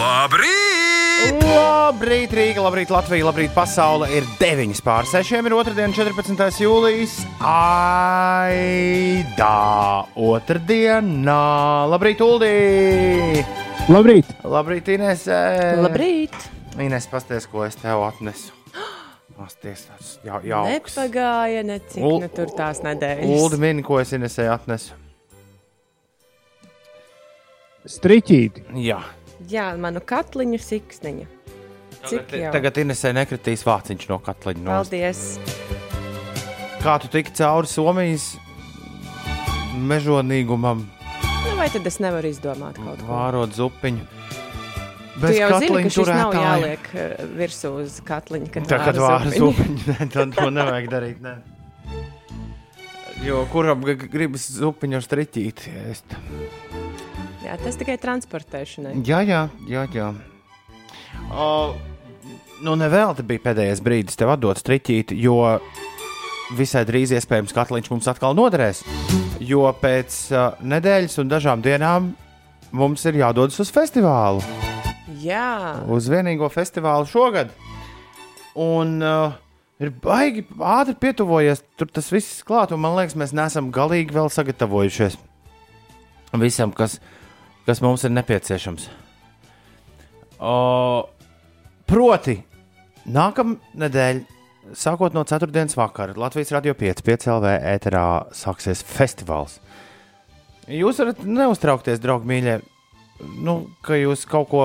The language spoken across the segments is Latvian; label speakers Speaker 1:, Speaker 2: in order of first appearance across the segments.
Speaker 1: Labrīt!
Speaker 2: Labrīt, Rīga, labrīt, Latvija, labrīt, pasaule. Ir 9 pār 6, ir otrdiena, 14. jūlijas. Aidā, otrdienā. Labrīt, Uldī!
Speaker 3: Labrīt!
Speaker 2: Labrīt, Ines!
Speaker 4: Labrīt!
Speaker 2: Ines, pasties, ko es tev atnesu. Pasties, tas jā, jauks.
Speaker 4: Nepagāja necik,
Speaker 2: Ul-
Speaker 4: nu tur tās nedēļas.
Speaker 2: Uldi mini, ko es Inesai atnesu.
Speaker 3: Striķīti!
Speaker 2: Jā.
Speaker 4: Jā, manu katliņu siksniņu. Cik jau?
Speaker 2: tagad Inesai nekritīs vāciņš no katliņa. No.
Speaker 4: Paldies!
Speaker 2: Kā tu tiki cauri Somijas mežonīgumam,
Speaker 4: Nu, vai tad es nevaru izdomāt kaut ko?
Speaker 2: vārot zupiņu?
Speaker 4: Tu jau zini, ka šis nav jāliek eh, virsū uz katliņa, kad
Speaker 2: Tā kā
Speaker 4: vāra
Speaker 2: nē, tad to nevajag darīt. Ne. Jo kuram gribas zupiņu ar striķīti ēst?
Speaker 4: Jā, tas tikai transportēšanai.
Speaker 2: Jā, jā, jā. jā. O, nu, nevēl te bija pēdējais brīdis tev atdot striķīti, jo visai drīz iespējams katliņš mums atkal noderēs. Jo pēc uh, nedēļas un dažām dienām mums ir jādodas uz festivālu.
Speaker 4: Jā,
Speaker 2: uz vienīgo festivālu šogad. Un uh, ir baigi ātri pietuvojies, tur tas viss klāt, un man liekas, mēs neesam galīgi vēl sagatavojušies visam, kas, kas mums ir nepieciešams. O, proti, nākamā nedēļa, sākot no 4. vakara, Latvijas radio 5, 5 LV ēterā sāksies festivāls. Jūs varat neuztraukties, draugi, mīļie, nu, ka jūs kaut ko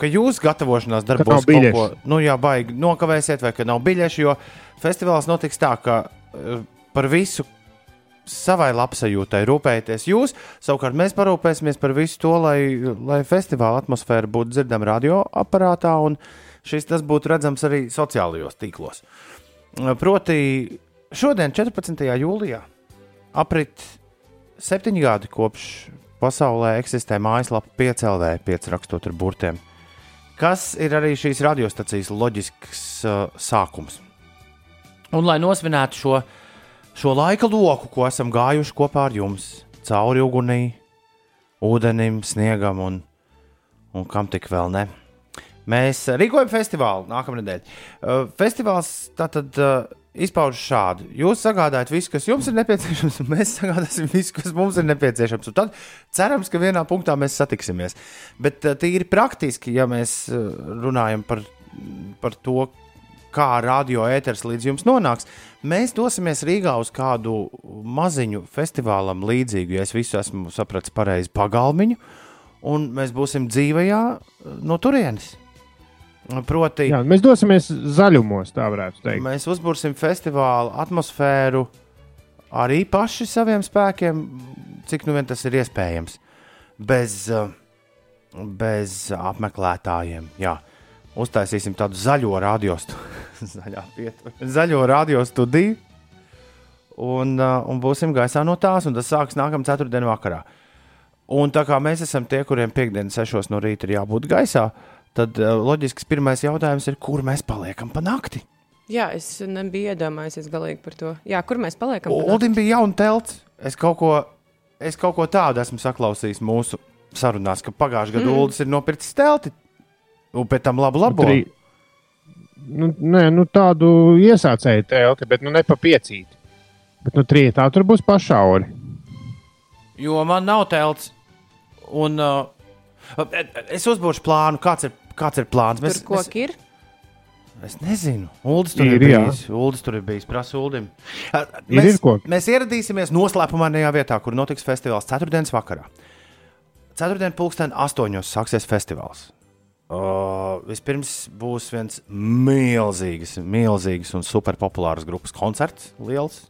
Speaker 2: ka jūs gatavošanās darbos
Speaker 3: nav
Speaker 2: kaut ko nu, jā, baigi nokavēsiet, vai ka nav biļešu, jo festivāls notiks tā, ka eh, par visu savai labsajūtai rūpējaties jūs. Savukārt mēs parūpēsimies par visu to, lai, lai festivāla atmosfēra būtu dzirdama radioaparātā, un šis tas būtu redzams arī sociālajos tīklos. Proti, šodien, 14. jūlijā, aprit septiņi gadi kopš pasaulē eksistē mājaslapa 5LV, 5 rakstot ar burtiem kas ir arī šīs radiostacijas loģisks uh, sākums. Un, lai nosvinētu šo, šo laika loku, ko esam gājuši kopā ar jums, cauri ugunī, ūdenim, sniegam un, un kam tik vēl ne. Mēs uh, rīkojam festivālu nākamā nedēļa. Uh, festivāls tātad uh, izpaužas šādi. Jūs sagādājat visu, kas jums ir nepieciešams, un mēs sagādāsim visu, kas mums ir nepieciešams. Un tad cerams, ka vienā punktā mēs satiksimies. Bet tīri praktiski, ja mēs runājam par, par to, kā radio ēters līdz jums nonāks, mēs dosimies Rīgā uz kādu maziņu festivālam līdzīgu, ja es visu esmu sapratis pareizi, pagalmiņu, un mēs būsim dzīvajā uh, no turienes. Proti,
Speaker 3: Jā, mēs dosimies zaļumos, tā varētu teikt.
Speaker 2: Mēs uzbūrsim festivāla atmosfēru arī paši saviem spēkiem, cik nu vien tas ir iespējams. Bez, uh, bez apmeklētājiem. Jā. Uztaisīsim tādu zaļo radio, stu... Zaļā pietura. zaļo radio studiju. Un, uh, un būsim gaisā no tās, un tas sāksies nākamā ceturtdienā vakarā. Un tā kā mēs esam tie, kuriem piekdienas sešos no rīta ir jābūt gaisā, tad uh, loģisks pirmais jautājums ir, kur mēs paliekam pa nakti?
Speaker 4: jā, es nebiju iedomājies galīgi par to. Jā, kur mēs paliekam?
Speaker 2: Uldim bija jauna telts. Es kaut ko, es kaut ko tādu esmu saklausījis mūsu sarunās, ka pagājušajā gadā mm. Uldis ir nopircis telti. Un pēc tam labu labo.
Speaker 3: Tri... Nu, nē, nu tādu iesācēju telti, bet nu ne pa piecīti. Bet nu trietā tur būs pašauri.
Speaker 2: Jo man nav telts. Un uh, es uzbūšu plānu, kāds ir, kāds ir plāns.
Speaker 4: Tur koki ir.
Speaker 2: Es nezinu, Uldis tur ir,
Speaker 3: Ir,
Speaker 2: ir bijis. Uldis tur ir bijis. Prasa Uldim. Uh,
Speaker 3: Ir,
Speaker 2: Mēs,
Speaker 3: ir koki.
Speaker 2: mēs ieradīsimies noslēpumainajā vietā, kur notiks festivāls ceturtdienas vakarā. Ceturtdien, pulksten astoņos sāksies festivāls. Uh, vispirms būs viens milzīgs, milzīgs un superpopulārs grupas koncerts. Liels.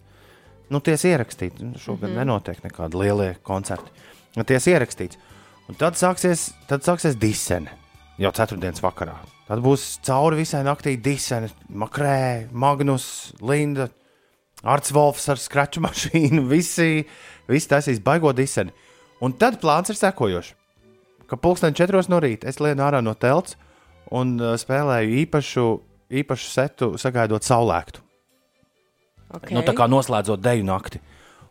Speaker 2: Nu, tiesa ierakstīts. Nu, Šogad mm -hmm. nenotiek nekādi lielie koncerti. Nu, Tiesa ierakstīts. Un tad sāksies, tad sāksies disene jau ceturtdienas vakarā. Tad būs cauri visai naktī disene, makrē, Magnus, Linda, Arts Wolfs ar skraču mašīnu. Visi, visi taisīs baigo diseni. Un tad plāns ir sekojošs. Ka pulksten četros no rīta es lienu ārā no telts un uh, spēlēju īpašu, īpašu setu, sagaidot saulēktu.
Speaker 4: Okay.
Speaker 2: Nu, tā kā noslēdzot deju nakti.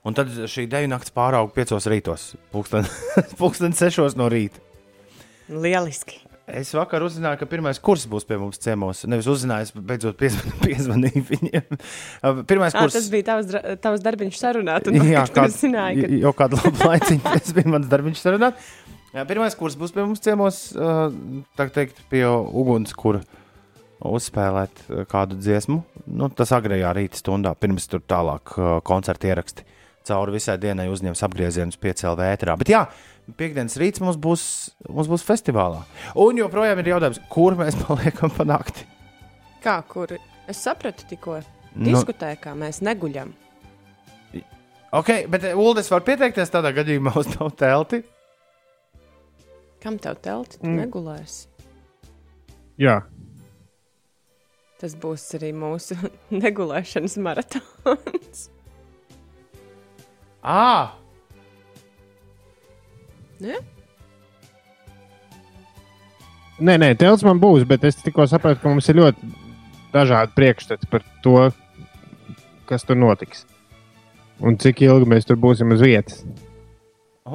Speaker 2: Un tad šī deju naktis pārauga piecos rītos, pulksten, pulksten sešos no rīta.
Speaker 4: Lieliski.
Speaker 2: Es vakar uzzināju, ka pirmais kurs būs pie mums ciemos. Nevis uzzināju, es beidzot piezvan, piezvanīju viņiem. Uh, Pirmais
Speaker 4: Ah,
Speaker 2: kurs.
Speaker 4: tas bija tavs, tavs darbiņš sarunā. Tad
Speaker 2: Jā,
Speaker 4: kā zināji, ka
Speaker 2: jau kādu labu laiciņu tas bija mans darbiņš sarunāt. Jā, pirmais kurs būs pie mums ciemos, tā teikt, pie uguns, kur uzspēlēt kādu dziesmu. Nu, tas agrajā rīta stundā, pirms tur tālāk koncerta ieraksti. Cauri visai dienai uzņems apgriezienus piecēlē ēterā. Bet jā, piekdienas rīts mums būs, mums būs festivālā. Un joprojām ir jautājums, kur mēs paliekam pa nakti.
Speaker 4: kā kur. Es sapratu tikko.
Speaker 2: Nu-
Speaker 4: Diskutēju, kā mēs neguļam.
Speaker 2: Ok, bet Uldis var pieteikties tādā gadījumā uz tavu telti.
Speaker 4: Kam tev telti? Tu
Speaker 3: Mm.
Speaker 4: negulēsi.
Speaker 3: Jā,
Speaker 4: Tas būs arī mūsu negulēšanas maratons.
Speaker 2: Ah!
Speaker 4: Ne?
Speaker 3: nē, nē, telts man būs, bet es tikko sapratu, ka mums ir ļoti dažādi priekšstati par to, kas tur notiks. Un cik ilgi mēs tur būsim uz vietas.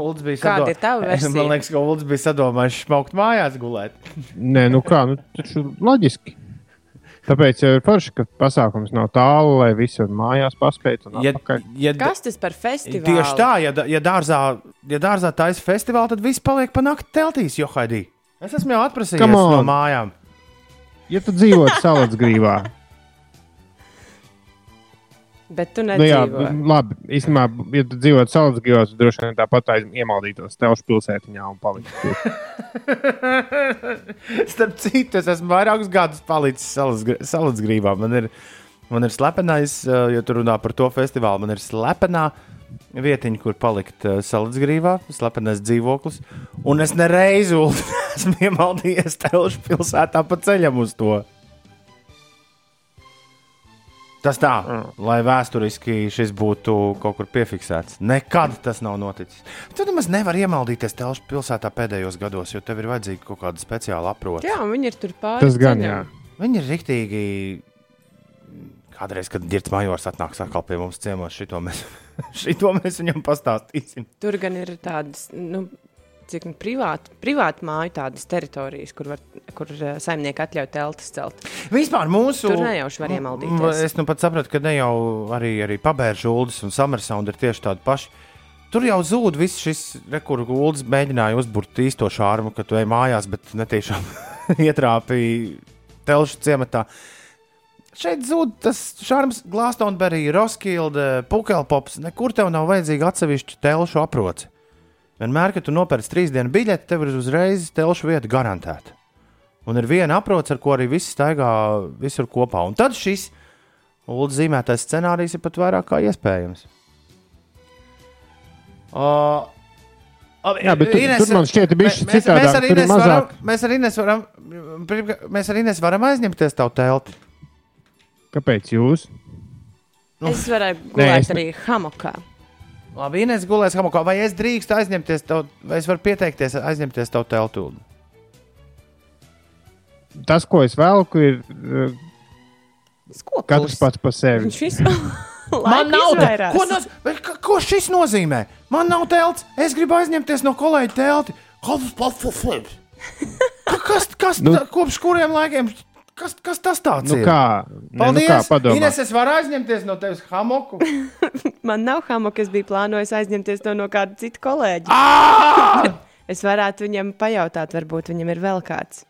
Speaker 2: Uldis bija
Speaker 4: Kāda ir tava versija?
Speaker 2: Man liekas, ka Uldis bija sadomājis smaukt mājās gulēt.
Speaker 3: Nē, nu kā, nu, ir loģiski. Tāpēc jau ir forši, ka pasākums nav tālu, lai visi var mājās paspēt. un
Speaker 2: Ja,
Speaker 3: atpakaļ.
Speaker 2: ja,
Speaker 4: Kas tas par festivālu?
Speaker 2: Tieši tā, ja, ja dārzā, ja dārzā taisa festivāla, tad viss paliek pa nakti teltīs, jo haidī. Es esmu jau atprasījies
Speaker 3: Come
Speaker 2: no mājām.
Speaker 3: Ja tu dzīvotu salas grīvā,
Speaker 4: Bet tu
Speaker 3: nu jā,
Speaker 4: nedzīvo.
Speaker 3: labi. Īstenībā, ja tu dzīvotu salas grīvā, tad droši vien tāpat iemaldītos telšu pilsētiņā un paliktu.
Speaker 2: Starp citu, es esmu vairākus gadus palicis salas grībā. Man ir, man ir slepenais, eh, ja tu runā par to festivālu, man ir slepenā vietiņa, kur palikt salas grībā, slepenais dzīvoklis. Un es nereizi Uldi, esmu iemaldījies telšu pilsētā pa ceļam uz to. Tas tā, lai vēsturiski šis būtu kaut kur piefiksēts. Nekad tas nav noticis. Tu nemaz nevari iemaldīties telšu pilsētā pēdējos gados, jo tev ir vajadzīga kaut kāda speciāla aprota.
Speaker 4: Jā, un viņi ir tur pāri.
Speaker 3: Tas gan,
Speaker 4: ceļam.
Speaker 3: jā.
Speaker 2: Viņi ir rīktīgi. Kādreiz, kad Girts Majors atnāks atkal pie mums ciemos, šito mēs, šito mēs viņam pastāstīsim.
Speaker 4: Tur gan ir tādas, nu, cik nu, privāti, privāti māju tādas teritorijas, kur, var, kur eh, saimnieki atļauj teltis celt.
Speaker 2: Vispār mūsu.
Speaker 4: Tur nejauši var iemaldīties.
Speaker 2: Es nu pat sapratu, ka ne jau arī, arī Pabērģa Uldis un Summersound ir tieši tādi paši. Tur jau zūd viss šis, re, kur Uldis mēģināja uzbūrt īsto šārmu, ka tu ej mājās, bet netiešām ietrāpīja telšu ciematā. Šeit zūd tas šārms, Glastonberry, Roskilde, Pukelpops. Nekur tev nav vajadzīga atsevišķa telšu aproce. Vienmēr, kad tu nopērci trīs dienu biļeti, tev ir uzreiz telšu vieta garantēta. Un ir viena aproce, ar ko arī viss staigā visur kopā. Un tad šis Ulu zīmētais scenārijs ir pat vairāk kā iespējams. Uh,
Speaker 3: Jā, bet tur- tur man šķiet, ir bijis
Speaker 2: mēs,
Speaker 3: citādāk,
Speaker 2: mēs arī
Speaker 3: ir mazāk.
Speaker 2: mēs arī nevaram, mēs arī nevaram aizņemties tavu telti.
Speaker 3: Kāpēc jūs?
Speaker 2: Nu,
Speaker 4: Es varēju
Speaker 3: Nē,
Speaker 4: gulēt
Speaker 3: es ne-
Speaker 4: arī hamokā.
Speaker 2: Labi, Ines gulēs hamokā, vai es drīkstu aizņemties tavu, vai es varu pieteikties aizņemties tavu teltu?
Speaker 3: Tas, ko es velku, ir uh,
Speaker 4: Skopus.
Speaker 3: katrs pats par sevi.
Speaker 4: Visu
Speaker 2: Man nav ko, noz... bet ka- ko šis nozīmē? Man nav telts. Es gribu aizņemties no kolēģa telti. Ka- Kas, kas
Speaker 3: Nu-
Speaker 2: nu, kopš kuriem laikiem? Kas, kas tas tāds
Speaker 3: Nu
Speaker 2: ir?
Speaker 3: kā? Nē, nu
Speaker 2: Paldies!
Speaker 3: kā?
Speaker 2: Ines, es varu aizņemties no tevis hamoku.
Speaker 4: Man nav hamoka, es biju plānojis aizņemties to no kāda cita kolēģa. Es varētu viņam pajautāt, varbūt viņam ir vēl kāds.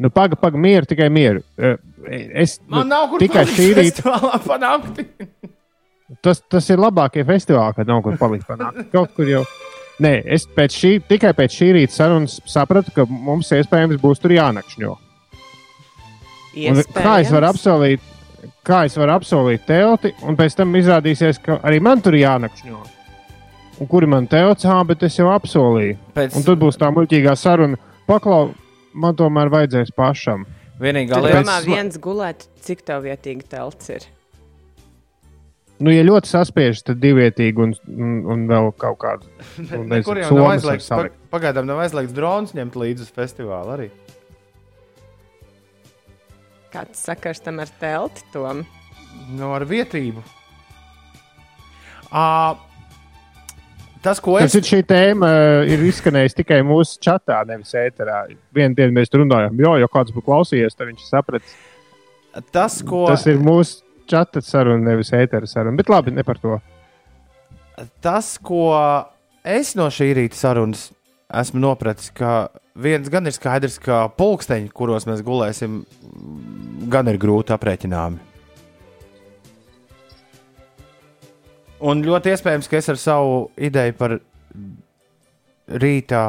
Speaker 3: Nu, paga, paga, mieru, tikai mieru. Uh, Es
Speaker 2: Man
Speaker 3: nu,
Speaker 2: nav kur
Speaker 3: tikai šī rīta.
Speaker 2: festivālā pa nakti.
Speaker 3: Tas, tas ir labākie festivāli, kad nav kur palikt. panākt. Kaut kur jau. Nē, es pēc šī, tikai pēc šī rīta sarunas sapratu, ka mums iespējams būs tur jānakšņo. Kā es varu apsolīt, kā es varu apsolīt telti, un pēc tam izrādīsies, ka arī man tur jānakšņo. Un kuri man telts, ah, bet es jau apsolīju.
Speaker 2: Pēc
Speaker 3: Un tad būs tā muļķīgā saruna. Paklau, man tomēr vajadzēs pašam.
Speaker 2: vienīgā lieta,
Speaker 4: domā
Speaker 3: es-
Speaker 4: viens gulēt, cik tev vietīgi telts ir.
Speaker 3: Nu, ja ļoti saspiežas, tad divietīgi un, un, un vēl kaut
Speaker 2: Nekur
Speaker 3: nezinu,
Speaker 2: jau nav aizliegts. Pagaidām nav aizliegts drons ņemt līdzi uz festivālu arī.
Speaker 4: Kāds sakars tam ar telti? Tom?
Speaker 2: No ar vietību. À, Tas, ko
Speaker 3: Tas
Speaker 2: es
Speaker 3: ir šī tēma, uh, ir izskanējusi tikai mūsu čatā, nevis ēterā. Vienu dienu mēs runājām, jo, ja kāds būtu klausījies, tad viņš saprata.
Speaker 2: tas, ko,
Speaker 3: Tas ir mūsu čata saruna, nevis ētera saruna. Bet labi, ne par to.
Speaker 2: tas, ko es no šī rīta sarunas esmu nopratis, ka viens gan ir skaidrs, ka pulksteņi, kuros mēs gulēsim, gan ir grūti aprēķināmi. Un ļoti iespējams, ka es ar savu ideju par rītā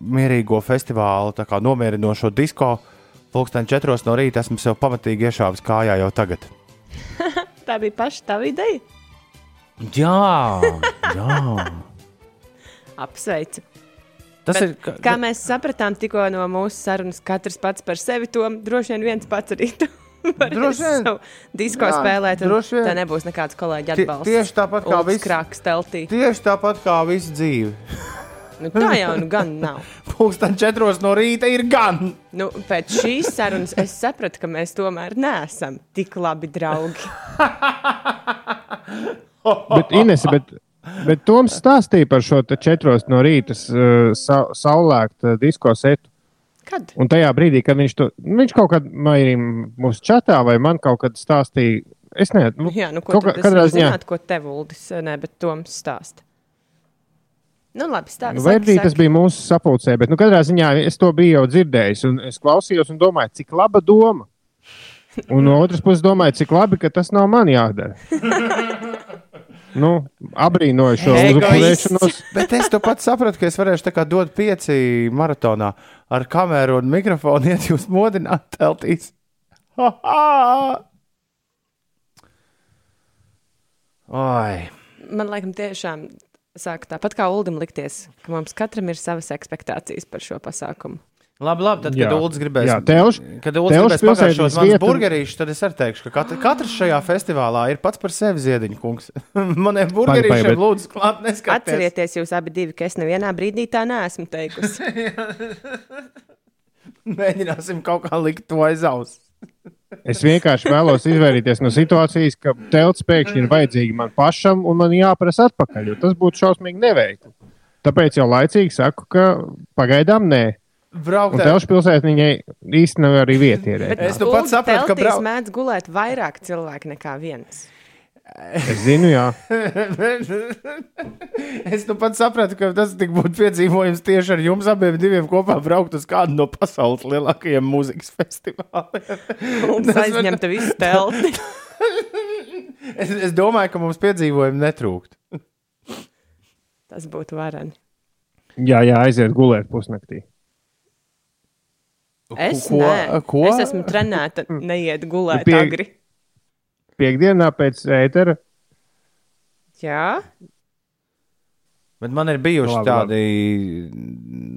Speaker 2: mierīgo festivālu, tā kā nomierinošo disko, pulksteni četros no rīta esmu sev pamatīgi iešāvis kājā jau tagad.
Speaker 4: Tā bija paša tava ideja.
Speaker 2: Jā, jā.
Speaker 4: Apsveicu.
Speaker 2: Tas
Speaker 4: Bet
Speaker 2: ir. ka-
Speaker 4: Kā mēs sapratām tikko no mūsu sarunas, katrs pats par sevi to droši vien viens pats arī
Speaker 2: Droši vien.
Speaker 4: disko
Speaker 2: Jā,
Speaker 4: spēlēt. un
Speaker 2: droši vien.
Speaker 4: Tā nebūs nekāds kolēģi
Speaker 2: Tie-
Speaker 4: atbalsts.
Speaker 2: tieši tāpat kā viss-
Speaker 4: krāks teltī.
Speaker 2: Tieši tāpat kā visu dzīvi.
Speaker 4: Nu, tā jau nu gan nav.
Speaker 2: Pūksteni četros no rīta ir gan.
Speaker 4: Nu, pēc šīs sarunas es sapratu, ka mēs tomēr neesam tik labi draugi.
Speaker 3: Bet, Ines, bet, bet Toms stāstīja par šo četros no rīta uh, sa saulēkta disko setu.
Speaker 4: Kad?
Speaker 3: Un tajā brīdī, kad viņš to viņš kaut kad mairīja mūsu čatā, vai man kaut kad stāstīja, es nezinu, nu,
Speaker 4: Jā, nu, ko
Speaker 3: kaut
Speaker 4: tad
Speaker 3: kā-
Speaker 4: es
Speaker 3: katrā
Speaker 4: varu
Speaker 3: ziņā.
Speaker 4: zināt, ko tev Uldis, ne, bet Toms stāsta. Nu, labi, stāsti.
Speaker 3: Nu, Vai arī tas bija mūsu sapulcē, bet nu, katrā ziņā es to biju jau dzirdējis. un Es klausījos un domāju, cik laba doma. Un no otras puses, domāju, cik labi, ka tas nav man jādara. Nu, abrīnoju šo uzupurēšanos.
Speaker 2: Bet es to pats sapratu, ka es varēšu tā kā dot pieci maratonā ar kameru un mikrofonu, iet jūs modināt teltīs. Ha, ha! Oi,
Speaker 4: Man liekas, tiešām sāk tāpat kā Uldim likties, ka mums katram ir savas expectācijas par šo pasākumu.
Speaker 2: Labi, labi. Tad, kad Ulas gribēs,
Speaker 3: Jā, Telš-
Speaker 2: kad Ulas gribēs pagaršot manas burgerīšus, tad es arī teikšu, ka kat katrs šajā festivālā ir pats par sevi ziediņu kungs. Maniem burgerīšiem
Speaker 3: bet-
Speaker 2: lūdzu klāt neskatieties.
Speaker 4: Atcerieties, jūs abi divi, ka es nevienā brīdī tā neesmu teikusi.
Speaker 2: Mēģināsim kaut kā likt to aiz auss.
Speaker 3: Es vienkārši vēlos izvairīties no situācijas, ka telts pēkšņi ir vajadzīga man pašam un man jāprasa atpakaļ. jo Tas būtu šausmīgi neveikli. Tāpēc jau laicīgi saku, ka pagaidām nē.
Speaker 2: Braukt
Speaker 3: Un
Speaker 2: ar-
Speaker 3: telšu pilsētā viņai īsti nav arī vieta.
Speaker 2: Es nu pats sapratu, ka
Speaker 4: teltīs
Speaker 2: brau-
Speaker 4: mēdz gulēt vairāk cilvēku nekā viens.
Speaker 3: Es zinu, jā.
Speaker 2: Es nu pats sapratu, ka tas tik būtu piedzīvojums tieši ar jums abiem diviem kopā braukt uz kādu no pasaules lielākajiem mūzikas festivāliem.
Speaker 4: Un
Speaker 2: Tas man-
Speaker 4: aizņemta visu telti.
Speaker 2: Es, es domāju, ka mums piedzīvojumi netrūkt.
Speaker 4: Tas būtu varani.
Speaker 3: Jā, jā, aiziet gulēt pusnaktī.
Speaker 4: Es,
Speaker 2: Ko-
Speaker 4: nē,
Speaker 2: ko?
Speaker 4: es esmu trenēta neiet gulēt
Speaker 3: Pie-
Speaker 4: agri.
Speaker 3: Piektdienā pēc ētera.
Speaker 4: Jā,
Speaker 2: Bet man ir bijuši
Speaker 3: Labi,
Speaker 2: tādi,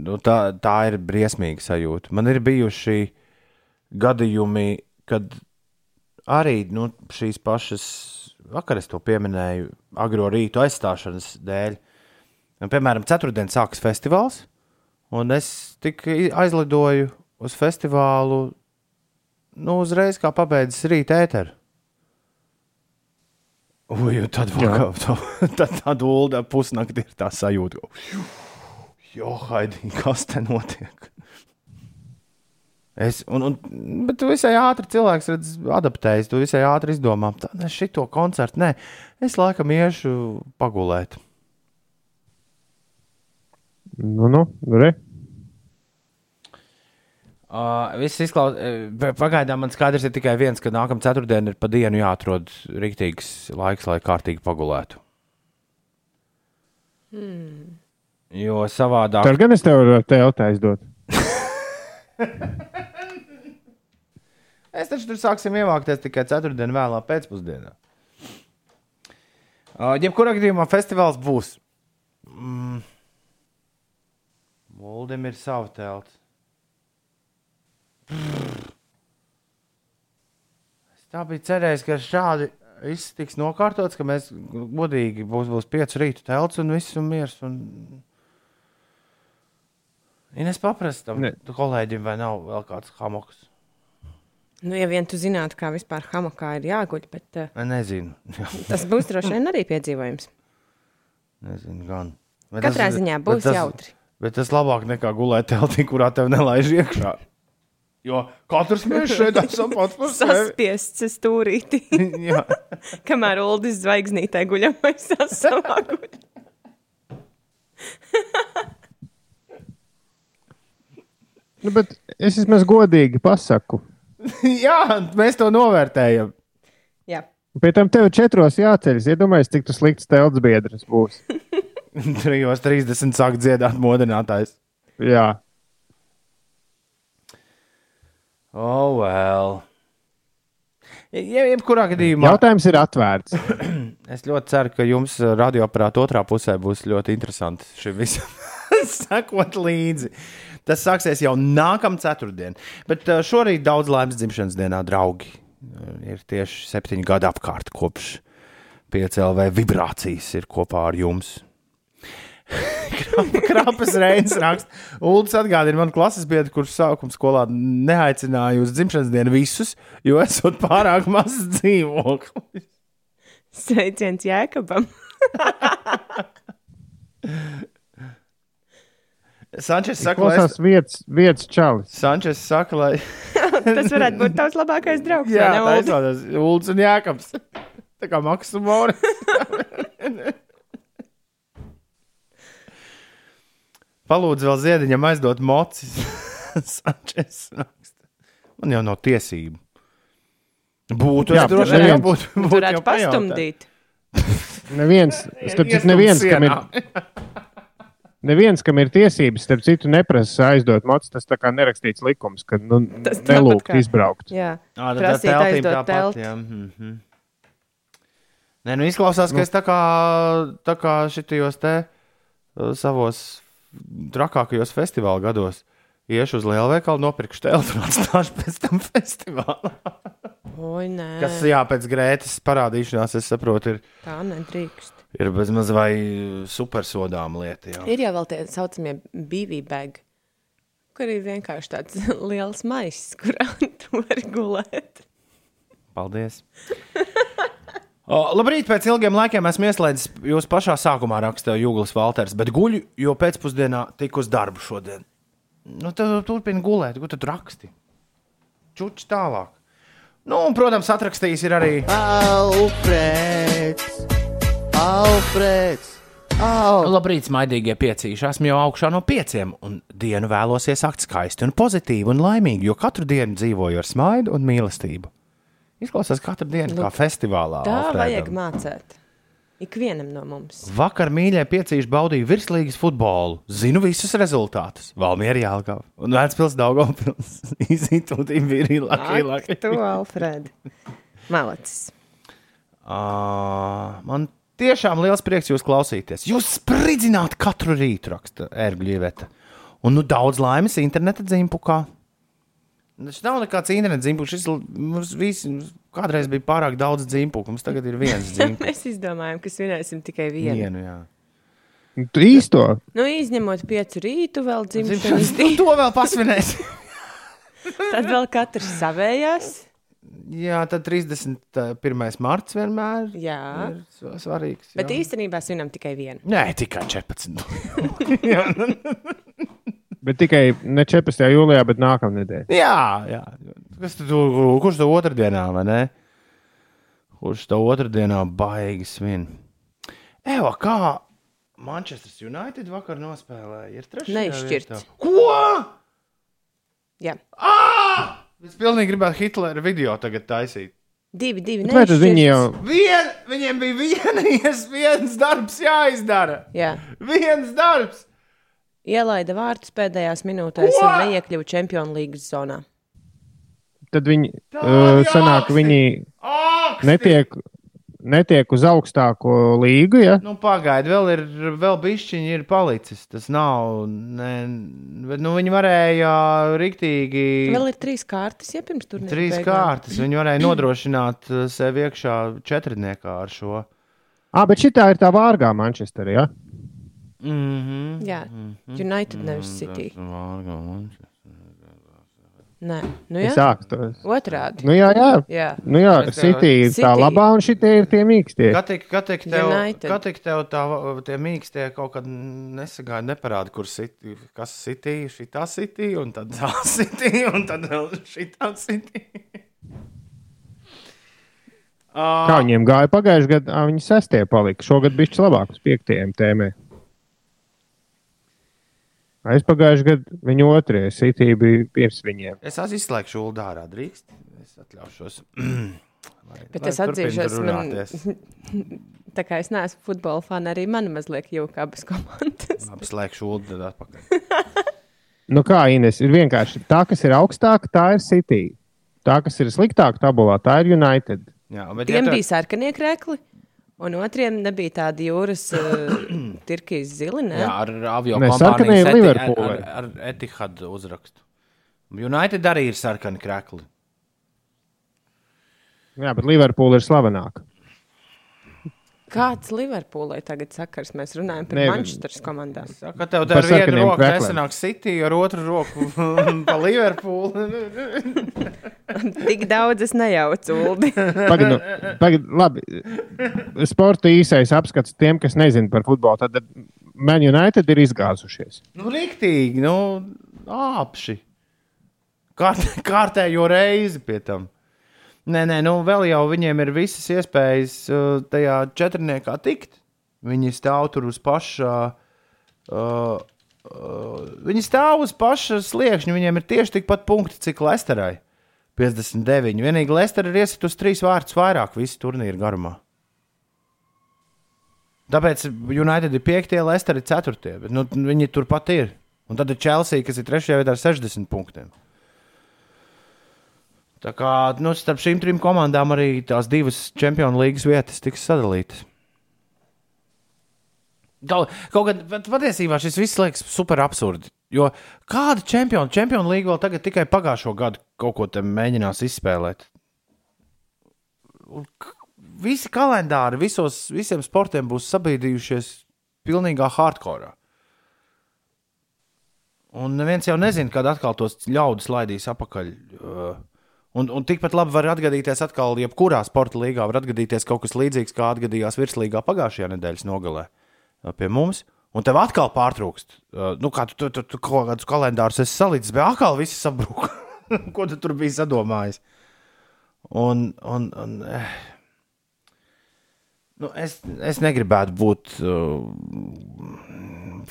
Speaker 2: nu, tā, tā ir briesmīga sajūta. Man ir bijuši gadījumi, kad arī nu, šīs pašas, vakar es to pieminēju, agro rītu aizstāšanas dēļ. Un, piemēram, ceturtdien sākas festivāls, un es tikai aizlidoju uz festivālu nu, uzreiz, kā pabeidzis rīta ēteru. Ui, tad vakar, tad tā dūlda pusnakti ir tā sajūta. Jo, Haidī, kas te notiek? Es, un, un, bet tu visai ātri cilvēks redz, adaptējas, tu visai ātri izdomā, tā ne šito koncertu, nē, es laikam iešu pagulēt.
Speaker 3: Nu, nu, re.
Speaker 2: Uh, viss izklausās, pagaidām man skaidrs ir tikai viens, ka nākamā ceturtdiena ir pa dienu jāatrod rīktīgs laiks, lai kārtīgi pagulētu. Hmm. Jo savādāk.
Speaker 3: Tad gan es tev varu teltā aizdot.
Speaker 2: Es taču tur sāksim ievākties tikai ceturtdienā, vēlā pēcpusdienā. Uh, jebkurā gadījumā festivāls būs. Mm. Muldim ir sava telts. Es tā biju cerējis, ka šādi viss tiks nokārtots, ka mēs godīgi būs, būs piecu rītu telts un viss un miers. Un... Ines paprastam
Speaker 3: Ne.
Speaker 2: kolēģim, vai nav vēl kāds hamoks?
Speaker 4: nu, ja vien tu zinātu, kā vispār hamakā ir jāguļ, bet uh,
Speaker 2: Nezinu.
Speaker 4: tas būs droši vien arī piedzīvojums.
Speaker 2: Nezinu, gan. Bet
Speaker 4: Katrā
Speaker 2: tas-
Speaker 4: ziņā
Speaker 2: bet
Speaker 4: būs
Speaker 2: tas-
Speaker 4: jautri.
Speaker 2: Bet tas labāk nekā gulēt teltī, kurā tev nelaiž iekšā. Jo katrs mēs šeit esam pats par sevi.
Speaker 4: Saspiests stūrītī,
Speaker 2: Jā.
Speaker 4: kamēr Uldis zvaigznītē guļam aizsā savā guļā.
Speaker 3: Nu, bet es vismaz godīgi pasaku.
Speaker 2: Jā, mēs to novērtējam.
Speaker 4: Jā,
Speaker 3: Pēc tam tev četros jāceļas. Iedomājieties, cik tas slikts telts biedrs būs.
Speaker 2: 3.30 sāk dziedāt modinātājs.
Speaker 3: Jā,
Speaker 2: Oh, well. Ja, jebkurā gadījumā,
Speaker 3: jautājums ir atvērts.
Speaker 2: es ļoti ceru, ka jums uh, radioaparāta otrā pusē būs ļoti interesanti šim visam sekot līdzi. Tas sāksies jau nākamā ceturtdienā. Bet uh, šorīt daudz laimes dzimšanas dienā, draugi. Uh, Ir tieši septiņu gadu apkārt, kopš PCLV vibrācijas ir kopā ar jums. Krāpes reizes raksta. Uldis atgādina man klases biedru, kurš sākuma skolā neaicināja uz dzimšanas dienu visus, jo esot pārāk mazs dzīvoklis.
Speaker 4: sveiciens Jēkabam.
Speaker 2: Sančes saka, lai
Speaker 3: Klausās vietas, vietas čalis.
Speaker 2: Sančes saka, lai
Speaker 4: Tas varētu būt tavs labākais draugs.
Speaker 2: Jā,
Speaker 4: vai ne,
Speaker 2: tā
Speaker 4: Uldi?
Speaker 2: izklausās Ulds un Jākams. Tā kā Maks un Mori. Palūdzu vēl ziediņam aizdot mocis. Sančes raksta. Man jau nav tiesību. Būtu,
Speaker 3: Jā,
Speaker 2: droši vien būtu
Speaker 4: varētu pastumdīt.
Speaker 3: Neviens, starp citu, neviens, kam ir, neviens, kam ir tiesības, starp citu, neprasa aizdot mocu. Tas tā kā nerakstīts likums, ka nu, nelūgt izbraukt.
Speaker 4: Jā, Prasīt
Speaker 2: tā teltīm
Speaker 4: aizdot
Speaker 2: tāpat, jā, mhm. Nē, nu izklausās, ka es tā kā, tā kā šitajos te uh, savos trakākajos festivāla gados iešu uz lielveikalu, nopirkšu teltu un atstāšu pēc tam festivālā.
Speaker 4: oi, nē,
Speaker 2: Kas, jā, pēc grētas parādīšanās, es saprotu, ir,
Speaker 4: tā nedrīkst.
Speaker 2: ir bezmaz vai supersodām lieta. Jā.
Speaker 4: Ir jau tie saucamie BB bag, kur ir vienkārši tāds liels maiss, kurā tu vari gulēt.
Speaker 2: Paldies! O, labrīt, pēc ilgiem laikiem esmu ieslēdzis jūs pašā sākumā rakstīju Jūglas Valters, bet guļu, jo pēcpusdienā tiku uz darbu šodien. Nu, tad turpini gulēt, ko tu tur raksti? Čuči tālāk. Nu, un, protams, atrakstījis ir arī.
Speaker 1: Alfrēds! Alfrēds! Al...
Speaker 2: Labrīt, maidīgie piecīši. Esmu jau augšā no pieciem, un dienu vēlos iesākt skaisti un pozitīvi un laimīgi, jo katru dienu dzīvoju ar smaidu un mīlestību. Izklausās katru dienu kā festivālā.
Speaker 4: Tā
Speaker 2: Alfredam.
Speaker 4: vajag mācīt. Ikvienam no mums.
Speaker 2: Vakar mīļie piecīši baudīja virslīgas futbolu. Zinu visus rezultātus. Valmiera Jālgava un Vēncpils Daugavpils. Izitūtīm bija laki.
Speaker 4: tu, Alfred. Malacis.
Speaker 2: Ā, Man tiešām liels prieks jūs klausīties. Jūs spridzināt katru rītu, raksta ērgļieveta. Un nu daudz laimes interneta dzimpukā. Tas nav nekāds interneta dzimpuks. Šis mums visi kādreiz bija pārāk daudz dzimpuku. Mums tagad ir viens dzimpuks.
Speaker 4: Mēs izdomājām, ka svinēsim tikai vienu.
Speaker 2: Vienu, jā.
Speaker 3: Tu īsto.
Speaker 4: Nu, izņemot piecu rītu, vēl dzimšanas
Speaker 2: Dzimšanas
Speaker 4: dienu.
Speaker 2: to vēl pasvinēs.
Speaker 4: Tad vēl katrs savējās.
Speaker 2: Jā, tad 31. marts vienmēr
Speaker 4: Jā.
Speaker 2: ir sva- svarīgs.
Speaker 4: Bet
Speaker 2: jā.
Speaker 4: īstenībā svinam tikai vienu.
Speaker 2: Nē, tikai 14.
Speaker 3: Bet tikai ne 14. jūlijā, bet nākamā nedēļa.
Speaker 2: jā, jā. Kas tu, kurš to otrdienā, vai ne? Kurš to otrdienā baigi svin? Eva, kā Manchester United vakar nospēlēja? Ir trešajā
Speaker 4: Neizšķirts.
Speaker 2: Ko?
Speaker 4: Jā.
Speaker 2: Ah! Es pilnīgi gribētu Hitlera video tagad taisīt.
Speaker 4: Divi, divi.
Speaker 3: Vai tad viņi jau.
Speaker 2: Vien, viņiem bija viena, viens darbs jāizdara.
Speaker 4: Jā.
Speaker 2: Viens darbs.
Speaker 4: Ielaida vārtus pēdējās minūtēs
Speaker 2: Ko?
Speaker 4: un neiekļuva Čempionu līgas zonā.
Speaker 3: tad viņi uh, sanāk,
Speaker 2: augsti.
Speaker 3: viņi
Speaker 2: Aksti.
Speaker 3: netiek, netiek uz augstāko līgu. Ja?
Speaker 2: Nu, Pagaidiet, vēl ir vēl bišķiņi ir palicis. Tas nav. Ne, bet, nu, viņi varēja riktīgi.
Speaker 4: Vēl ir trīs kārtas, ja pirms tur
Speaker 2: Trīs kārtas. Viņi varēja nodrošināt sev iekšā četrniekā ar šo.
Speaker 3: Ah, bet šī ir tā vārgā Manchesterā. Ja?
Speaker 2: Mm -hmm.
Speaker 4: Jā, United nevis City. Nē, nu jā,
Speaker 3: sāku to.
Speaker 4: otrādi.
Speaker 3: Nu, jā, jā.
Speaker 4: Jā.
Speaker 3: Nu, jā, City ir tā
Speaker 4: City.
Speaker 3: labā, un šitie ir tie mīkstie.
Speaker 2: Kā tik, kā tik tev,
Speaker 4: United.
Speaker 2: kā tik tev tā, tie mīkstie kaut kad nesagāja, neparāda, kur city, kas city, šitā city, un tad tā city, un tad vēl šitā city.
Speaker 3: Kā viņiem gāja pagājušajā gadā, Ā, viņi sestie palika. Šogad bija labāk uz piektajiem tēmē. Aizpagājušajā gadā viņa otrajā City bija pirms viņiem.
Speaker 2: Es izslēgšu ulu dārā, drīkst. Es atļaušos. Lai-
Speaker 4: Bet
Speaker 2: lai
Speaker 4: es atzīšos, man-. Tā kā es neesmu futbola fani, arī man mazliet jūka abas komandas.
Speaker 2: Labi, slēgšu ulu tad atpakaļ.
Speaker 3: Nu kā Ines, ir vienkārši tā, kas ir augstāka, tā ir City. Tā, kas ir sliktāka tabulā, tā ir United.
Speaker 2: Jā, bet
Speaker 4: Tiem
Speaker 2: tu-
Speaker 4: bija sarkanie krekli, un otriem nebija tādi jūras uh, tirkīs zili. Ne?
Speaker 2: Jā, ar avio Eti-
Speaker 3: Liverpoolē.
Speaker 2: ar, ar, ar Etihad uzrakstu. United arī ir sarkani krekli.
Speaker 3: Jā, bet Liverpoola ir slavenāka.
Speaker 4: Kāds Liverpoolai tagad sakars? Mēs runājam par Manchesteras komandām.
Speaker 2: Saka, tev ar vienu roku nesanāk City, ar otru roku pa Liverpoolu.
Speaker 4: Tik daudz es nejaucu, Uldi.
Speaker 3: Pagad, nu, pagad, labi. Sporta īsais apskats tiem, kas nezina par futbolu. Tad Man United ir izgāzušies.
Speaker 2: Nu, rīktīgi, nu, apši. Kārt, kārtējo reizi pie tam. Nē, nē, nu, vēl jau viņiem ir visas iespējas uh, tajā četrniekā tikt. Viņi stāv tur uz paša. Uh, uh, viņi stāv uz paša sliekšņa. Viņiem ir tieši tikpat punkti, cik Lesterai. 59. Vienīgi Lester ir iesitusi trīs vārdus vairāk visu turnīru garumā. Tāpēc United ir 5, Leicester ir 4. Bet, nu, viņi turpat ir. Un tad ir Chelsea, kas ir 3. vietā ar 60 punktiem. Tā kā nu, starp šīm trim komandām arī tās divas Champions League vietas tiks sadalītas. Kaut, kaut gan patiesībā šis viss liekas super absurdi. Jo kāda čempiona, Champions League vēl tagad tikai pagājušo gadu kaut ko tam mēģinās izspēlēt? Visi kalendāri visos, visiem sportiem būs sabīdījušies pilnīgā hardcore. Un neviens jau nezina, kad atkal tos ļaudis laidīs apakaļ. Uh, Un, un tikpat labi var atgadīties atkal, jebkurā sporta līgā var atgadīties kaut kas līdzīgs, kā atgadījās virslīgā pagājušajā nedēļas nogalē uh, pie mums. Un tev atkal pārtrūkst. Uh, nu, kā tu, tu, tu, tu kaut kādus kalendārus esi salīdzis, bet atkal viss sabruka. Ko tu tur biji sadomājis? Un, un, un, eh. nu, es, es negribētu būt uh,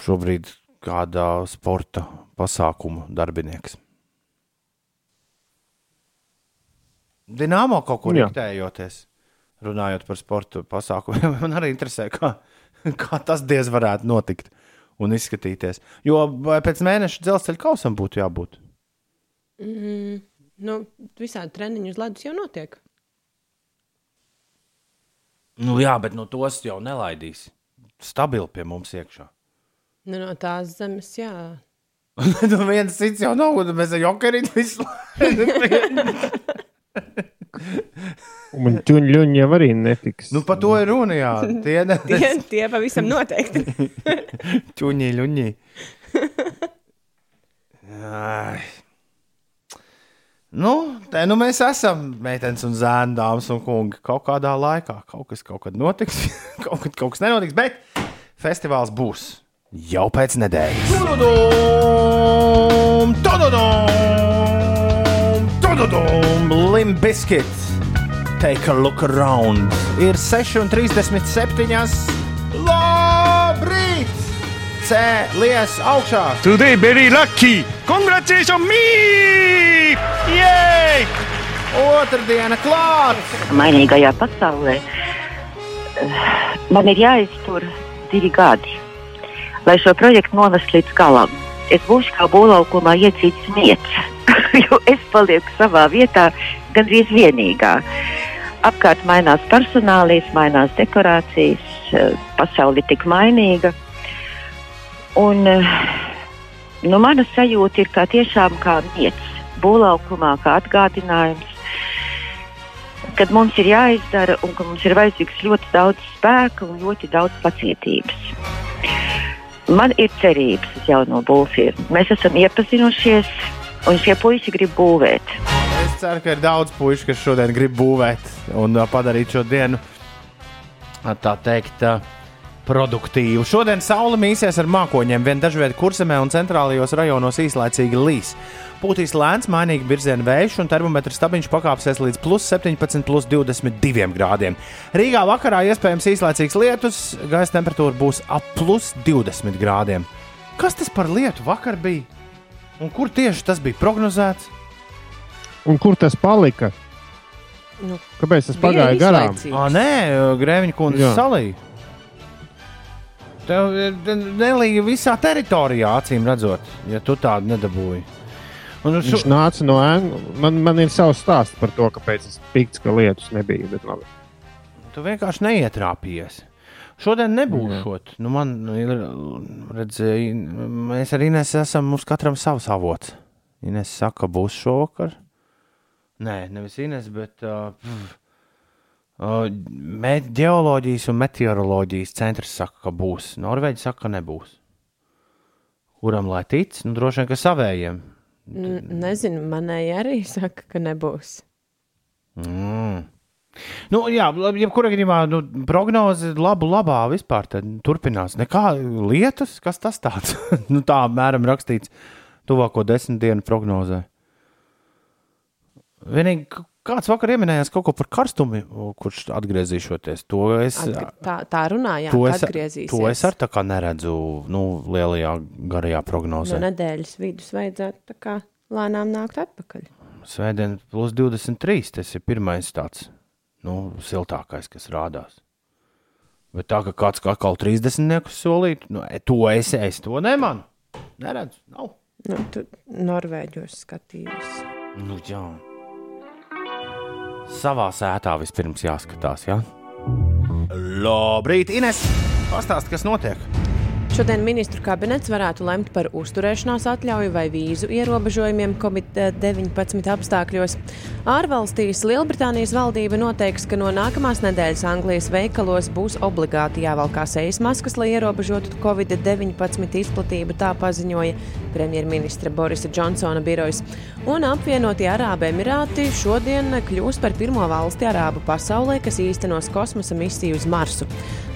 Speaker 2: šobrīd kādā sporta pasākuma darbinieks. Dināmo kaut kur rīktējoties, runājot par sporta pasākumiem. Man arī interesē, kā, kā tas diez varētu notikt un izskatīties. Jo vai pēc mēneša dzelzceļa kausam būtu jābūt.
Speaker 4: Mm, nu, visādi treniņi uz ledus jau notiek.
Speaker 2: Nu, jā, bet no tos jau nelaidīs. Stabili pie mums iekšā.
Speaker 4: Nu, no tās zemes, jā.
Speaker 2: nu, viens cits jau nav, un mēs ar jokerīti visu laiku.
Speaker 3: Un ķuņļuņi jau arī netiks.
Speaker 2: nu, par to ir runa, jā. Tie ne...
Speaker 4: Tie, tie pavisam noteikti.
Speaker 2: Čuņi, ļuņi. Nu, te nu mēs esam, meitenes un zēni, dāmas un kungi. Kaut kādā laikā kaut kas kaut kad notiks, kaut, kad, kaut kas nenotiks, bet festivāls būs jau pēc nedēļas. Tududum! Tududum! Limbiskit! Take a look around! Ir 6,37. Labrīt! Cēlies augšā!
Speaker 5: Today very lucky. Congratulations me! Yay!
Speaker 2: Otradiena klāt!
Speaker 6: mainīgajā pasaulē. Eh, Man ir jāiztur divi gadi, lai šo projektu novestu līdz galam. Es būšu kā būvlaukumā iecīts niets, jo es palieku savā vietā gandrīz vienīgā. Apkārt mainās personālīs, mainās dekorācijas, eh, pasaule ir tik mainīga. Un, eh, nu, mana sajūta ir kā tiešām kā niets būvlaukumā, kā atgādinājums kad mums ir jāizdara un ka mums ir vajadzīgs ļoti daudz spēka un ļoti daudz pacietības. Man ir cerības uz jauno būvfirmu. Mēs esam iepazinušies, Un šie puiši grib būvēt.
Speaker 2: Es ceru, ka ir daudz puikas, kas šodien grib būvēt un ā, padarīt šo dienu tā teikt. ā, Produktīvu. Šodien saule mīsies ar mākoņiem, vien dažviet kursamē un centrālajos rajonos īslaicīgi līs. Pūtīs lēns, mainīgi virziena vējš, un termometrs stabiņš pakāpsies līdz plus 17, plus 22 grādiem. Rīgā vakarā iespējams īslaicīgs lietus, gaisa temperatūra būs ap plus 20 grādiem. Kas tas par lietu vakar bija? Un kur tieši tas bija prognozēts?
Speaker 3: Un kur tas palika?
Speaker 4: Nu,
Speaker 3: Kāpēc tas pagāja garām?
Speaker 2: Ah, nē, Grēviņa kundze
Speaker 3: Jā.
Speaker 2: Tev ir nelīga visā teritorijā, acīm redzot, ja tu tādu nedabūji. Un uz
Speaker 3: Viņš nāca no ēnas. Man, man ir savs stāsts par to, kāpēc es pikts, ka lietus nebija. Bet, labi.
Speaker 2: tu vienkārši neietrāpījies. Šodien nebūšot. Nu, man ir, redz, mēs ar Inês esam, mums katram savs avots. Inês saka, būs šovakar. Nē, nevis Inês, bet uh, pff, ģeoloģijas un meteoroloģijas centrs saka, ka būs. Norvēģi saka, ka nebūs. Kuram lai tic? Nu, droši vien, ka savējiem.
Speaker 4: N- Nezinu, manēji arī saka, ka nebūs.
Speaker 2: Mm. Nu, jā, jebkurā gadījumā nu, prognoze labu, labā vispār turpinās. Nekā lietus, kas tas tāds? nu, tā apmēram rakstīts tuvāko desmit dienu prognozē. Vienīgi kāds vakar pieminējās kaut ko par karstumu, kurš atgriezīšoties. To es,
Speaker 4: Atg tā, tā runājā,
Speaker 2: to es, to es ar tā kā neredzu nu, lielajā, garajā
Speaker 4: No
Speaker 2: prognozē.
Speaker 4: nedēļas vidus vajadzētu tā kā lēnām nākt atpakaļ.
Speaker 2: Svētdien, plus 23. Tas ir pirmais tāds nu, siltākais, kas rādās. Bet tā, ka kāds kā atkal 30 niekus solīt, nu, e, to es, es to nemanu. Neredzu, nav.
Speaker 4: Nu, tu Norvēģos skatījos.
Speaker 2: Nu, jā. Savā sētā vispirms jāskatās, jā. Labrīt, Ines! Pastāst, kas notiek?
Speaker 4: Šodien ministru kabinets varētu lemt par uzturēšanās atļauju vai vīzu ierobežojumiem Covid-19 apstākļos. Ārvalstīs Lielbritānijas valdība noteiks, ka no nākamās nedēļas Anglijas veikalos būs obligāti jāvalkā sejas maskas, lai ierobežotu Covid-19 izplatību, tā paziņoja premjerministra Borisa Džonsona birojas. Un apvienotie Arābu Emirāti šodien kļūs par pirmo valsti Arābu pasaulē, kas īstenos kosmosa misiju uz Marsu.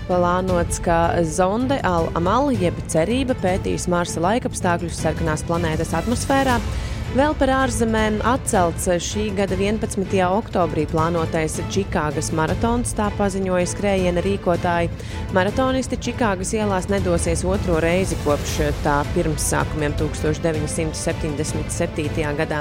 Speaker 4: Plānots, ka zonde Al-Amal, jeb cerība, pētīs Marsa laikapstākļus sarkanās planētas atmosfērā. Vēl par ārzemēm atcelts šī gada 11. oktobrī plānotais Čikāgas maratons, tā paziņoja skrējiena rīkotāji. Maratonisti Čikāgas ielās nedosies otro reizi kopš tā pirmsākumiem 1977. gadā.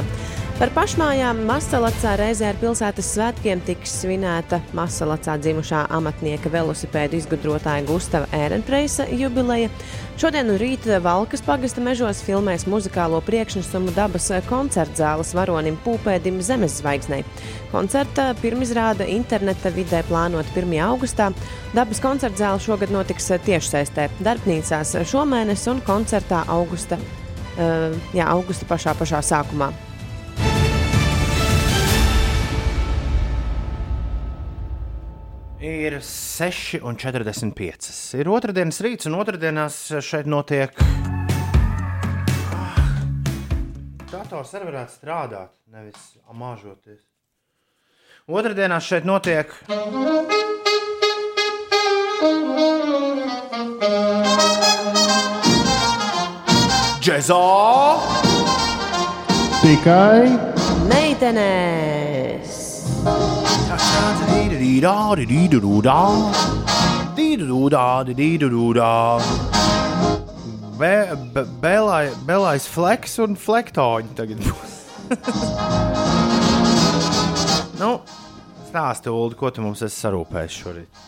Speaker 4: Par pašmājām Masalacā reizē ar pilsētas svētkiem tiks svinēta Masalacā dzimušā amatnieka velosipēdu izgudrotāja Gustava Ērenpreisa jubileja. Šodien un rīt Valkas pagasta mežos filmēs muzikālo priekšnesumu dabas koncerta zāles varonim Pūpēdim Zemes zvaigznei. Koncerta pirmizrāde interneta vidē plānota 1. augustā. Dabas koncerta zāle šogad notiks tiešsaistē darbnīcās šomēnes un koncertā augusta, uh, jā, augusta pašā, pašā sākumā.
Speaker 2: Ir 6,45. Ir otrdienas rīts, un otrdienās šeit notiek. Ah, Dators arī varētu strādāt, nevis amāžoties. Otradienās šeit notiek. Džezā!
Speaker 3: Tikai
Speaker 4: Meitenēs!
Speaker 2: Be, be, belai, belais fleks un flektoņi tagad būs. nu, stāsti, Ulu, ko tu mums esi sarūpējis šorīt?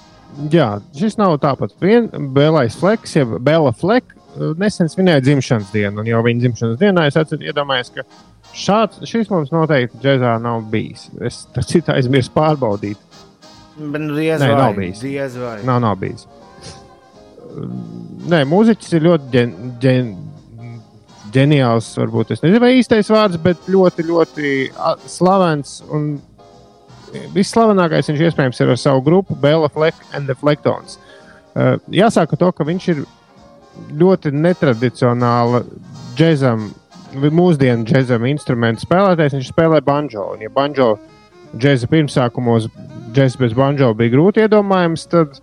Speaker 3: Jā, šis nav tāpat. Vien Bēlais Fleks, jeb Bēla Flek, nesen svinēja dzimšanas dienu, un jau viņa dzimšanas dienā es atceros, ka šāds, šis mums noteikti džēzā nav bijis. Es citu aizmirsu pārbaudīt.
Speaker 2: Bet, nu, diez
Speaker 3: Nē,
Speaker 2: vai,
Speaker 3: nav bijis.
Speaker 2: Diez vai.
Speaker 3: Nav, nav bijis. Nē, mūziķis ir ļoti ģen, ģen, ģeniāls. Varbūt es nezinu, vai īstais vārds, bet ļoti, ļoti slavens. Un visslavenākais viņš iespējams ir ar savu grupu Bela Fleck and the Flectons. Uh, jāsaka to, ka viņš ir ļoti netradicionāla džēzam mūsdienu džēzam instrumentu spēlētājs, viņš spēlē banjo. Un, ja banjo džēza pirmsākumos, džēza bez banjo bija grūti iedomājams, tad,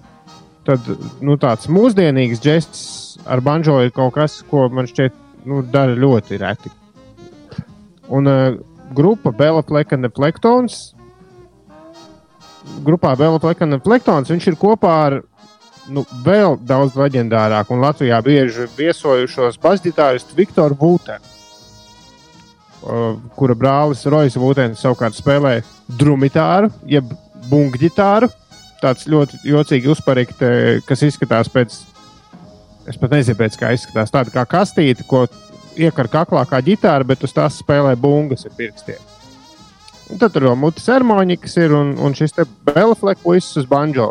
Speaker 3: tad nu, tāds mūsdienīgs džēzs ar banjo ir kaut kas, ko man šķiet nu, dara ļoti reti. Un uh, grupa Bela Pleka un Plektons. Grupā Bela Pleka un Plektons viņš ir kopā ar nu, vēl daudz leģendārāku un Latvijā bieži viesojušos basģitāristu Viktoru Vūtenu. Uh, kura brālis Rojas Vūtens savukārt spēlē drumitāru, jeb bungģitāru. Tāds ļoti jocīgi uzparikt, kas izskatās pēc, es pat nezinu, pēc kā izskatās. Tāda kā kastīte, ko iekar kaklā kā ģitāra, bet uz tās spēlē bungas ar pirkstiem. Un tad tur vēl mutes harmonikas ir un, un šis te belfleku puisis uz banjo.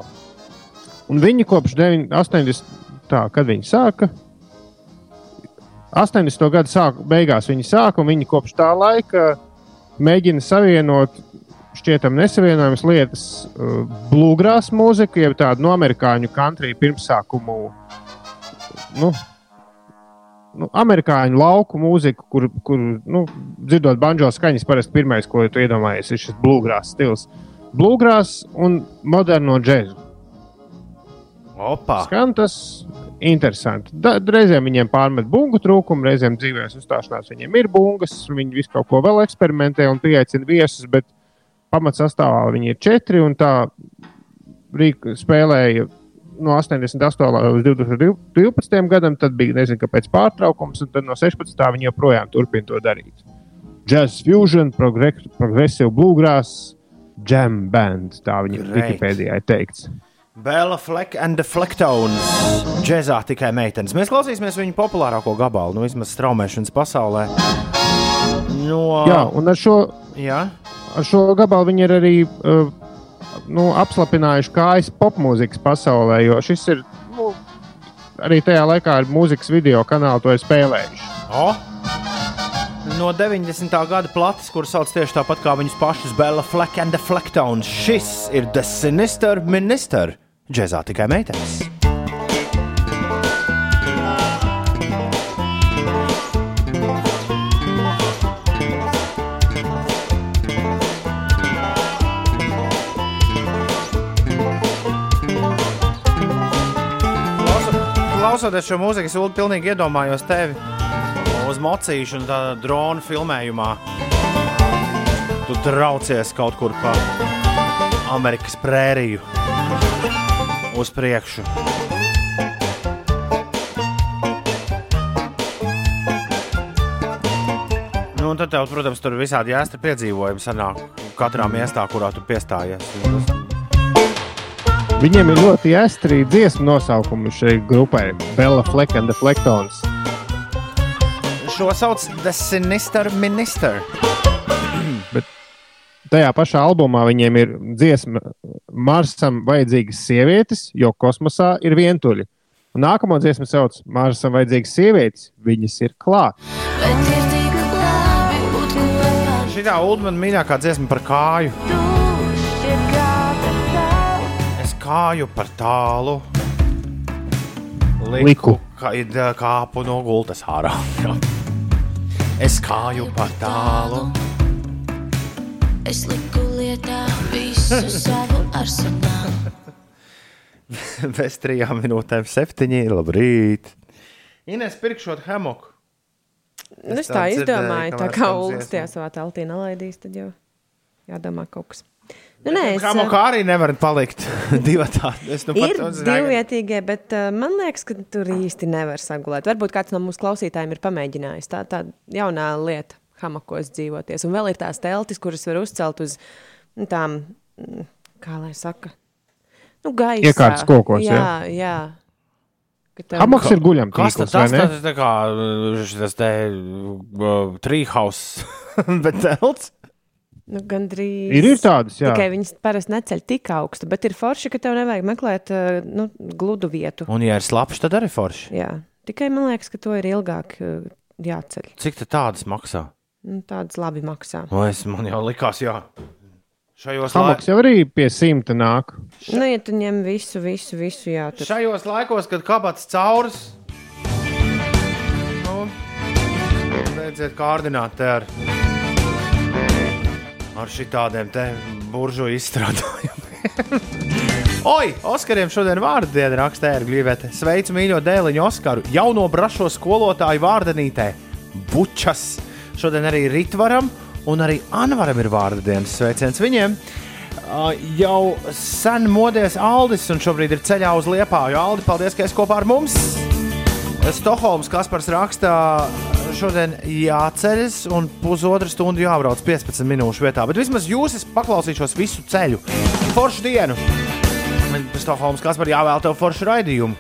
Speaker 3: Un viņi kopš 9, 80. Tā, kad viņi sāka? 80. gada sāk, beigās viņi sāka, un viņi kopš tā laika mēģina savienot šķietam nesavienojamas lietas, uh, bluegrass mūziku, jeb tādu no amerikāņu country pirmsākumu. Nu, nu, amerikāņu lauku mūziku, kur, kur nu, dzirdot banjo skaņas, parasti pirmais, ko tu iedomājies, ir šis bluegrass stils. Bluegrass un moderno džēzu.
Speaker 2: Opa!
Speaker 3: Skan tas interesanti. Da, reizēm viņiem pārmet bungu trūkumu, reizēm dzīvēs uzstāšanās viņiem ir bungas, viņi visu kaut ko vēl eksperimentē un pieaicina viesus, bet pamatsastāvā viņi ir četri un tā rīka spēlēja no 88. līdz 2012. gadam, tad bija nezinu, kāpēc pārtraukums, un tad no 16. viņi joprojām turpina to darīt. Jazz fusion, progre progressive bluegrass, jam band. Tā viņa. Wikipēdijā ir teikts.
Speaker 2: Bela Fleck and the Flecktones. Džēzā tikai meitenes. Mēs klausīsimies viņu populārāko gabalu, nu vismaz straumēšanas pasaulē. No...
Speaker 3: Jā, un ar šo,
Speaker 2: Jā.
Speaker 3: ar šo gabalu viņi ir arī uh, nu, apslapinājuši kājas popmūzikas pasaulē, jo šis ir nu, arī tajā laikā ar mūzikas video kanālu to ir spēlējuši.
Speaker 2: O? No 90. gada plates, kuras sauc tieši tāpat kā viņas pašas, Bela Fleck and the Flecktones. Šis ir The Sinister Minister. Džēzā tikai meitenes. Klauso- Klausoties šo mūziku, es pilnīgi iedomājos tevi uz mocīšu un tādā drona filmējumā. Tu traucies kaut kur pa Amerikas prēriju uz priekšu. Nu, un tad, tev, protams, tur visādi jāstra piedzīvojumi sanāk katrā miestā, kurā tu piestājies.
Speaker 3: Viņiem ir ļoti jāstrī dziesmu nosaukumi šai grupai Bela Fleck and the Flecktons.
Speaker 2: Šo sauc The Sinister Minister.
Speaker 3: Tajā pašā albumā viņiem ir dziesma Marsam vajadzīgas sievietes, jo kosmosā ir vientuļi. Un nākamo dziesmu sauc Marsam vajadzīgas sievietes, viņas ir klāt.
Speaker 7: Bet ir tik labi būt kopā.
Speaker 2: Šī ir man mīļākā dziesma par kāju.
Speaker 7: Kā.
Speaker 2: Es kāju par tālu.
Speaker 3: Liku.
Speaker 2: Kā, id- kāpu no gultas ārā. Jā. Es kāju par tālu.
Speaker 7: Es liku lietā visu savu arsenālu.
Speaker 2: Bez trijām minūtēm, septiņi. Labrīt! Ines pirkšot hemoku.
Speaker 4: Nu, es
Speaker 2: tā
Speaker 4: tā izdomāju, tā kā Ulas tajā savā teltī nelaidīs, tad jau jādomā kaut kas. Nu, nē, es,
Speaker 2: Hemokā arī nevar palikt divi tādi. Es nu
Speaker 4: Ir divvietīgie, bet uh, man liekas, ka tur īsti nevar sagulēt. Varbūt kāds no mūsu klausītājiem ir pamēģinājis. Tā tā jaunā lieta, hamakos dzīvoties. Un vēl ir tās teltis, kuras var uzcelt uz nu, tām, mm, kā lai saka, nu, gaisa.
Speaker 3: Iekārtas kokos,
Speaker 4: jā.
Speaker 3: jā.
Speaker 4: jā. Tev-
Speaker 3: Hamaks ir guļam
Speaker 2: Kas tas
Speaker 3: vai
Speaker 2: tas,
Speaker 3: ne?
Speaker 2: tas, tā kā šis te uh, trīhaus, bet telts?
Speaker 4: Nu, gandrīz.
Speaker 3: Ir, ir tādas, jā.
Speaker 4: Tikai viņas parasti neceļ tik augstu, bet ir forši, ka tev nevajag meklēt uh, nu, gludu vietu.
Speaker 2: Un, ja ir slapjš, tad arī forši.
Speaker 4: Jā. Tikai man liekas, ka to ir ilgāk uh, jāceļ.
Speaker 2: Cik tā tādas maksā?
Speaker 4: Nu, Tādas labi maksā.
Speaker 2: O, es, man jau likās, jā. Šajos,
Speaker 3: Hamaks jau arī pie simta nāk.
Speaker 4: Nu, ja tu ņem visu, visu, visu, jā, tad
Speaker 2: šajos laikos, kad kabats caurs, nu, Palīdziet kārdināt te ar, ar šitādiem te buržu izstrādājumiem. Oi, Oskariem šodien vārdu diena rakstē ar glīvete. Sveicu mīļo dēliņu Oskaru, jauno brašo skolotāju vārdanītē. Bučas. Šodien arī Ritvaram un arī Anvaram ir vārdu dienas sveiciens viņiem. Uh, jau sen modies Aldis un šobrīd ir ceļā uz Liepāju. Aldi, paldies, ka esi kopā ar mums! Stokholmas Kaspars rakstā, šodien jāceļas un pusotra stunda jābrauc 15 minūšu vietā. Bet vismaz jūs es paklausīšos visu ceļu. Foršu dienu! Stokholmas Kaspars jāvēl tev foršu raidījumu.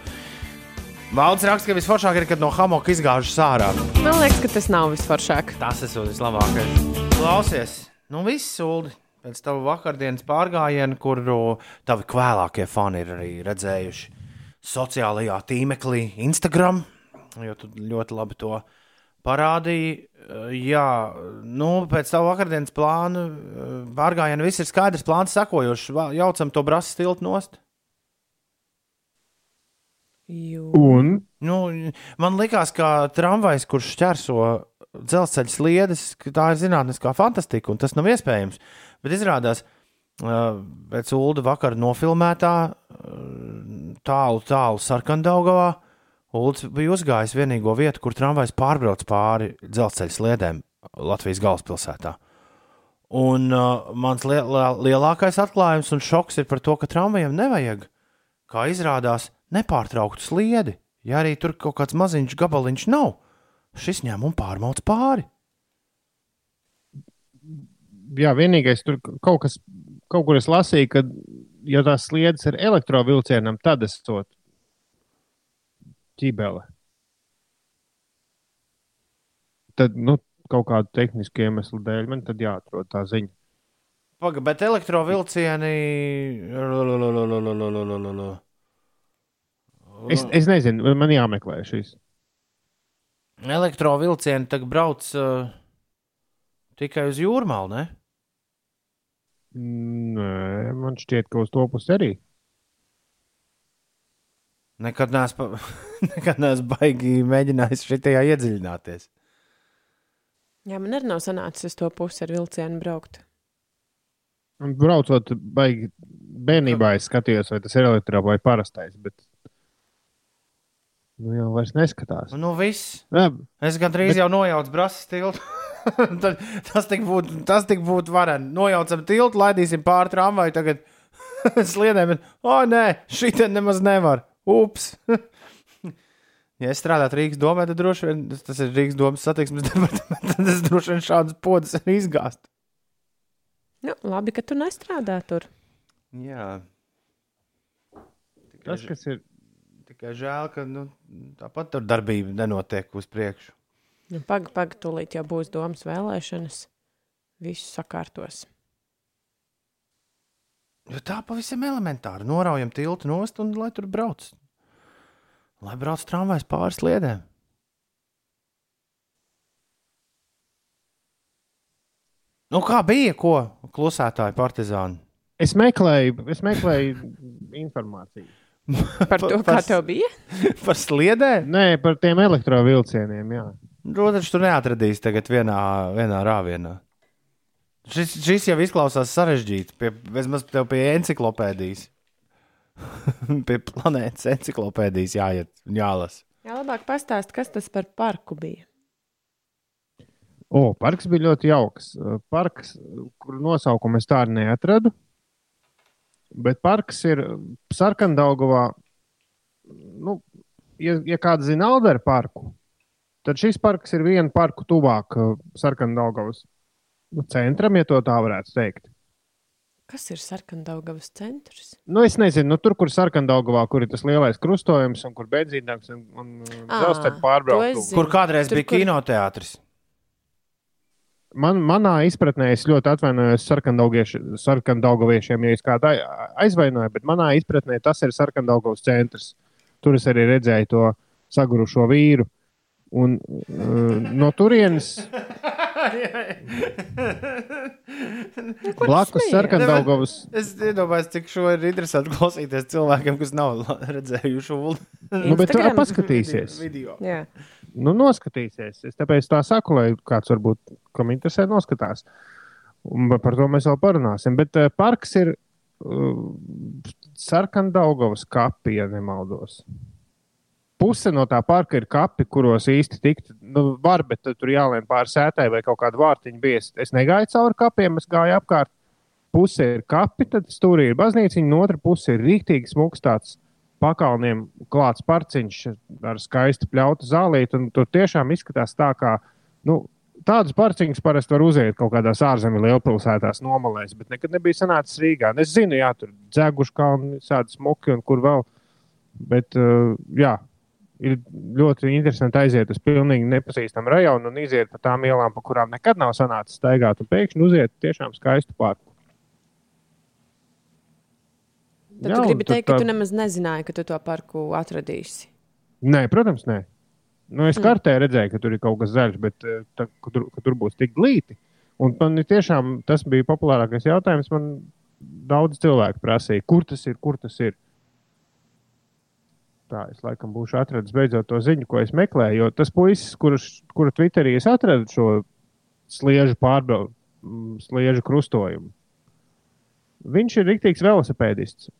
Speaker 2: Valdes raksta, ka visforšāk ir, kad no hamoka izgāžas ārā.
Speaker 4: Man liekas, ka tas nav visforšāk.
Speaker 2: Tas ir vislabākais. Klausies, nu viss sūdi. Pēc tava vakardienas pārgājiena, kuru tavi kvēlākie fani ir arī redzējuši sociālajā tīmeklī, Instagram, jo tu ļoti labi to parādīji. Eh, Jā, nu, pēc tam vakardienas plāna eh, pārgājiena viss ir skaidrs. Plāns sekojošs. Va- Jaucam to brasu stiltu nost.
Speaker 3: Un
Speaker 2: Nu, man liekas, ka tramvajs, kurš šķērso dzelzceļa sliedes, tā ir zinātniskā fantastika, un tas nav iespējams. Bet izrādās, ā, pēc Ulu vakar nofilmētā tālu, tālu sarkandaugavā, Ulas bija uzgājis vienīgo vietu, kur tramvajs pārbrauc pāri dzelzceļa sliedēm Latvijas galvaspilsētā. Un uh, mans lie lie- lielākais atklājums un šoks ir par to, ka tramvajam nevajag, kā izrādās, nepārtrauktu sliedi. Ja arī tur kaut kāds maziņš gabaliņš nav, šis ņem un pārmauc pāri.
Speaker 3: jā, vienīgais tur kaut kas, kaut kur es lasīju, ka, ja tās sliedas ir elektrovilcienam, tad es to ķībele. Tad, nu, kaut kādu tehnisku iemeslu dēļ man tad jāatrod tā ziņa.
Speaker 2: Pagaid, bet elektrovilcieni.
Speaker 3: Es, es nezinu, man jāmeklē šis.
Speaker 2: Elektrovilcieni tagad brauc uh, tikai uz jūrmālu, ne?
Speaker 3: Nē, man šķiet, ka uz to pusi arī.
Speaker 2: Nekad neesmu, pa... nekad neesmu baigi mēģinājis šitajā iedziļināties.
Speaker 4: Jā, man arī nav sanācis uz to pusi ar vilcienu braukt.
Speaker 3: Un braucot, baigi bērnībā es skatījos, vai tas ir elektrā vai parastais. Bet... Nu, jau vairs neskatās.
Speaker 2: Nu, viss.
Speaker 3: Jā,
Speaker 2: Es gandrīz bet... jau nojaucu brāzas tiltu. Tad tas tik būtu, tas tik būtu vareni. Nojaucam tiltu, laidīsim pāri tramvaju, tagad sliedēm. O, nē, šī te nemaz nevar. Ups! ja es strādātu Rīgas domē, tad droši vien tas ir Rīgas domas satiksmes departaments. Tad es droši vien šādas podas arī izgāstu.
Speaker 4: Nu, labi, ka tu nestrādā tur.
Speaker 2: Jā. Tikai,
Speaker 3: tas, kas ir.
Speaker 2: tikai žēl, ka nu, tāpat tur darbība nenotiek uz priekšu.
Speaker 4: Nu, Pagaidi, pagaidi, tūlīt jau būs domas vēlēšanas. Visu sakārtos.
Speaker 2: Jo tā pavisam elementāri. Noraujam tiltu nost un lai tur brauc. Lai brauc tramvajs pāri sliedēm. Nu, kā bija, ko klusētāji partizāni?
Speaker 3: Es meklēju, es meklēju informāciju.
Speaker 4: Par to, kā tev bija?
Speaker 2: Par sliedēm?
Speaker 3: Nē, par tiem elektrovilcieniem. Jā.
Speaker 2: Protams, tu neatradīsi tagad vienā, vienā rāvienā. Šis, šis jau izklausās sarežģīti. Pie, vismaz tev pie enciklopēdijas. pie planētas enciklopēdijas jāiet un jālasa.
Speaker 4: Jā, labāk pastāst, kas tas par parku bija.
Speaker 3: O, parks bija ļoti jauks. Parks, kur nosaukumu es tādu neatradu. Bet parks ir Sarkandaugavā. Nu, ja, ja kāds zina Alderu parku, tad šis parks ir viena parku tuvāk Sarkandaugavas centram, ja to tā varētu teikt.
Speaker 4: Kas ir Sarkandaugavas centrs?
Speaker 3: Nu, es nezinu, nu, tur, kur Sarkandaugavā, kur ir tas lielais krustojums un kur benzīnāks un, un dzelzceļa pārbraukums.
Speaker 2: Kur kādreiz
Speaker 4: Tur,
Speaker 2: bija
Speaker 4: kur-
Speaker 2: kinoteātris?
Speaker 3: Man, manā izpratnē, es ļoti atvainojos sarkandaugaviešiem, ja es kādu ai- aizvainoju, bet manā izpratnē tas ir sarkandaugavas centrs. Tur es arī redzēju to sagurušo vīru. Un uh, no turienes blakus sarkandaugavas.
Speaker 2: Es iedomājos, cik šo ir interesanti klausīties cilvēkiem, kas nav redzējuši ulu.
Speaker 3: Nu, bet tu paskatīsies.
Speaker 2: video.
Speaker 4: Jā.
Speaker 3: nu, noskatīsies. Es tāpēc tā saku, lai kāds varbūt, kam interesē, noskatās. Un par to mēs vēl parunāsim. Bet uh, parks ir uh, Sarkandaugovas kapi, ja nemaldos. Puse no tā parka ir kapi, kuros īsti tikt. Nu, var, bet tur jālien pāri sētai vai kaut kādu vārtiņu biest. Es negāju cauri kapiem, es gāju apkārt. Puse ir kapi, tad stūrī ir baznīca, un otra puse ir rīktīgi smūgs tāds pakalniem klāts parciņš ar skaistu pļautu zālīti. Tur tiešām izskatās tā, kā nu, tādus parciņus parasti var uziet kaut kādās ārzemju lielpilsētās, nomalēs, bet nekad nebija sanācis Rīgā. Es zinu, jā, tur dzēguši kalni, tādi smuki un kur vēl. Bet, uh, jā, ir ļoti interesanti aiziet uz pilnīgi nepazīstamu rajonu un iziet pa tām ielām, pa kurām nekad nav sanācis staigāt, un pēkšņi uziet tiešām skaistu parku.
Speaker 4: Tad
Speaker 3: Jā,
Speaker 4: tu gribi teikt, ka
Speaker 3: tā-
Speaker 4: tu nemaz nezināji, ka tu to parku atradīsi.
Speaker 3: Nē, protams, nē. Nu, es
Speaker 4: Mm.
Speaker 3: kartē redzēju, ka tur ir kaut kas zaļš, bet eh, tā, ka, tur, ka tur būs tik glīti. Un man tiešām tas bija populārākais jautājums. Man daudz cilvēku prasīja, kur tas ir, kur tas ir. Tā, es laikam būšu atradis beidzot to ziņu, ko es meklēju. Jo tas puisis, kuru Twitterī es atradu šo sliežu pārbraukumu, sliežu krustojumu, viņš ir rīktīgs velosipēdists.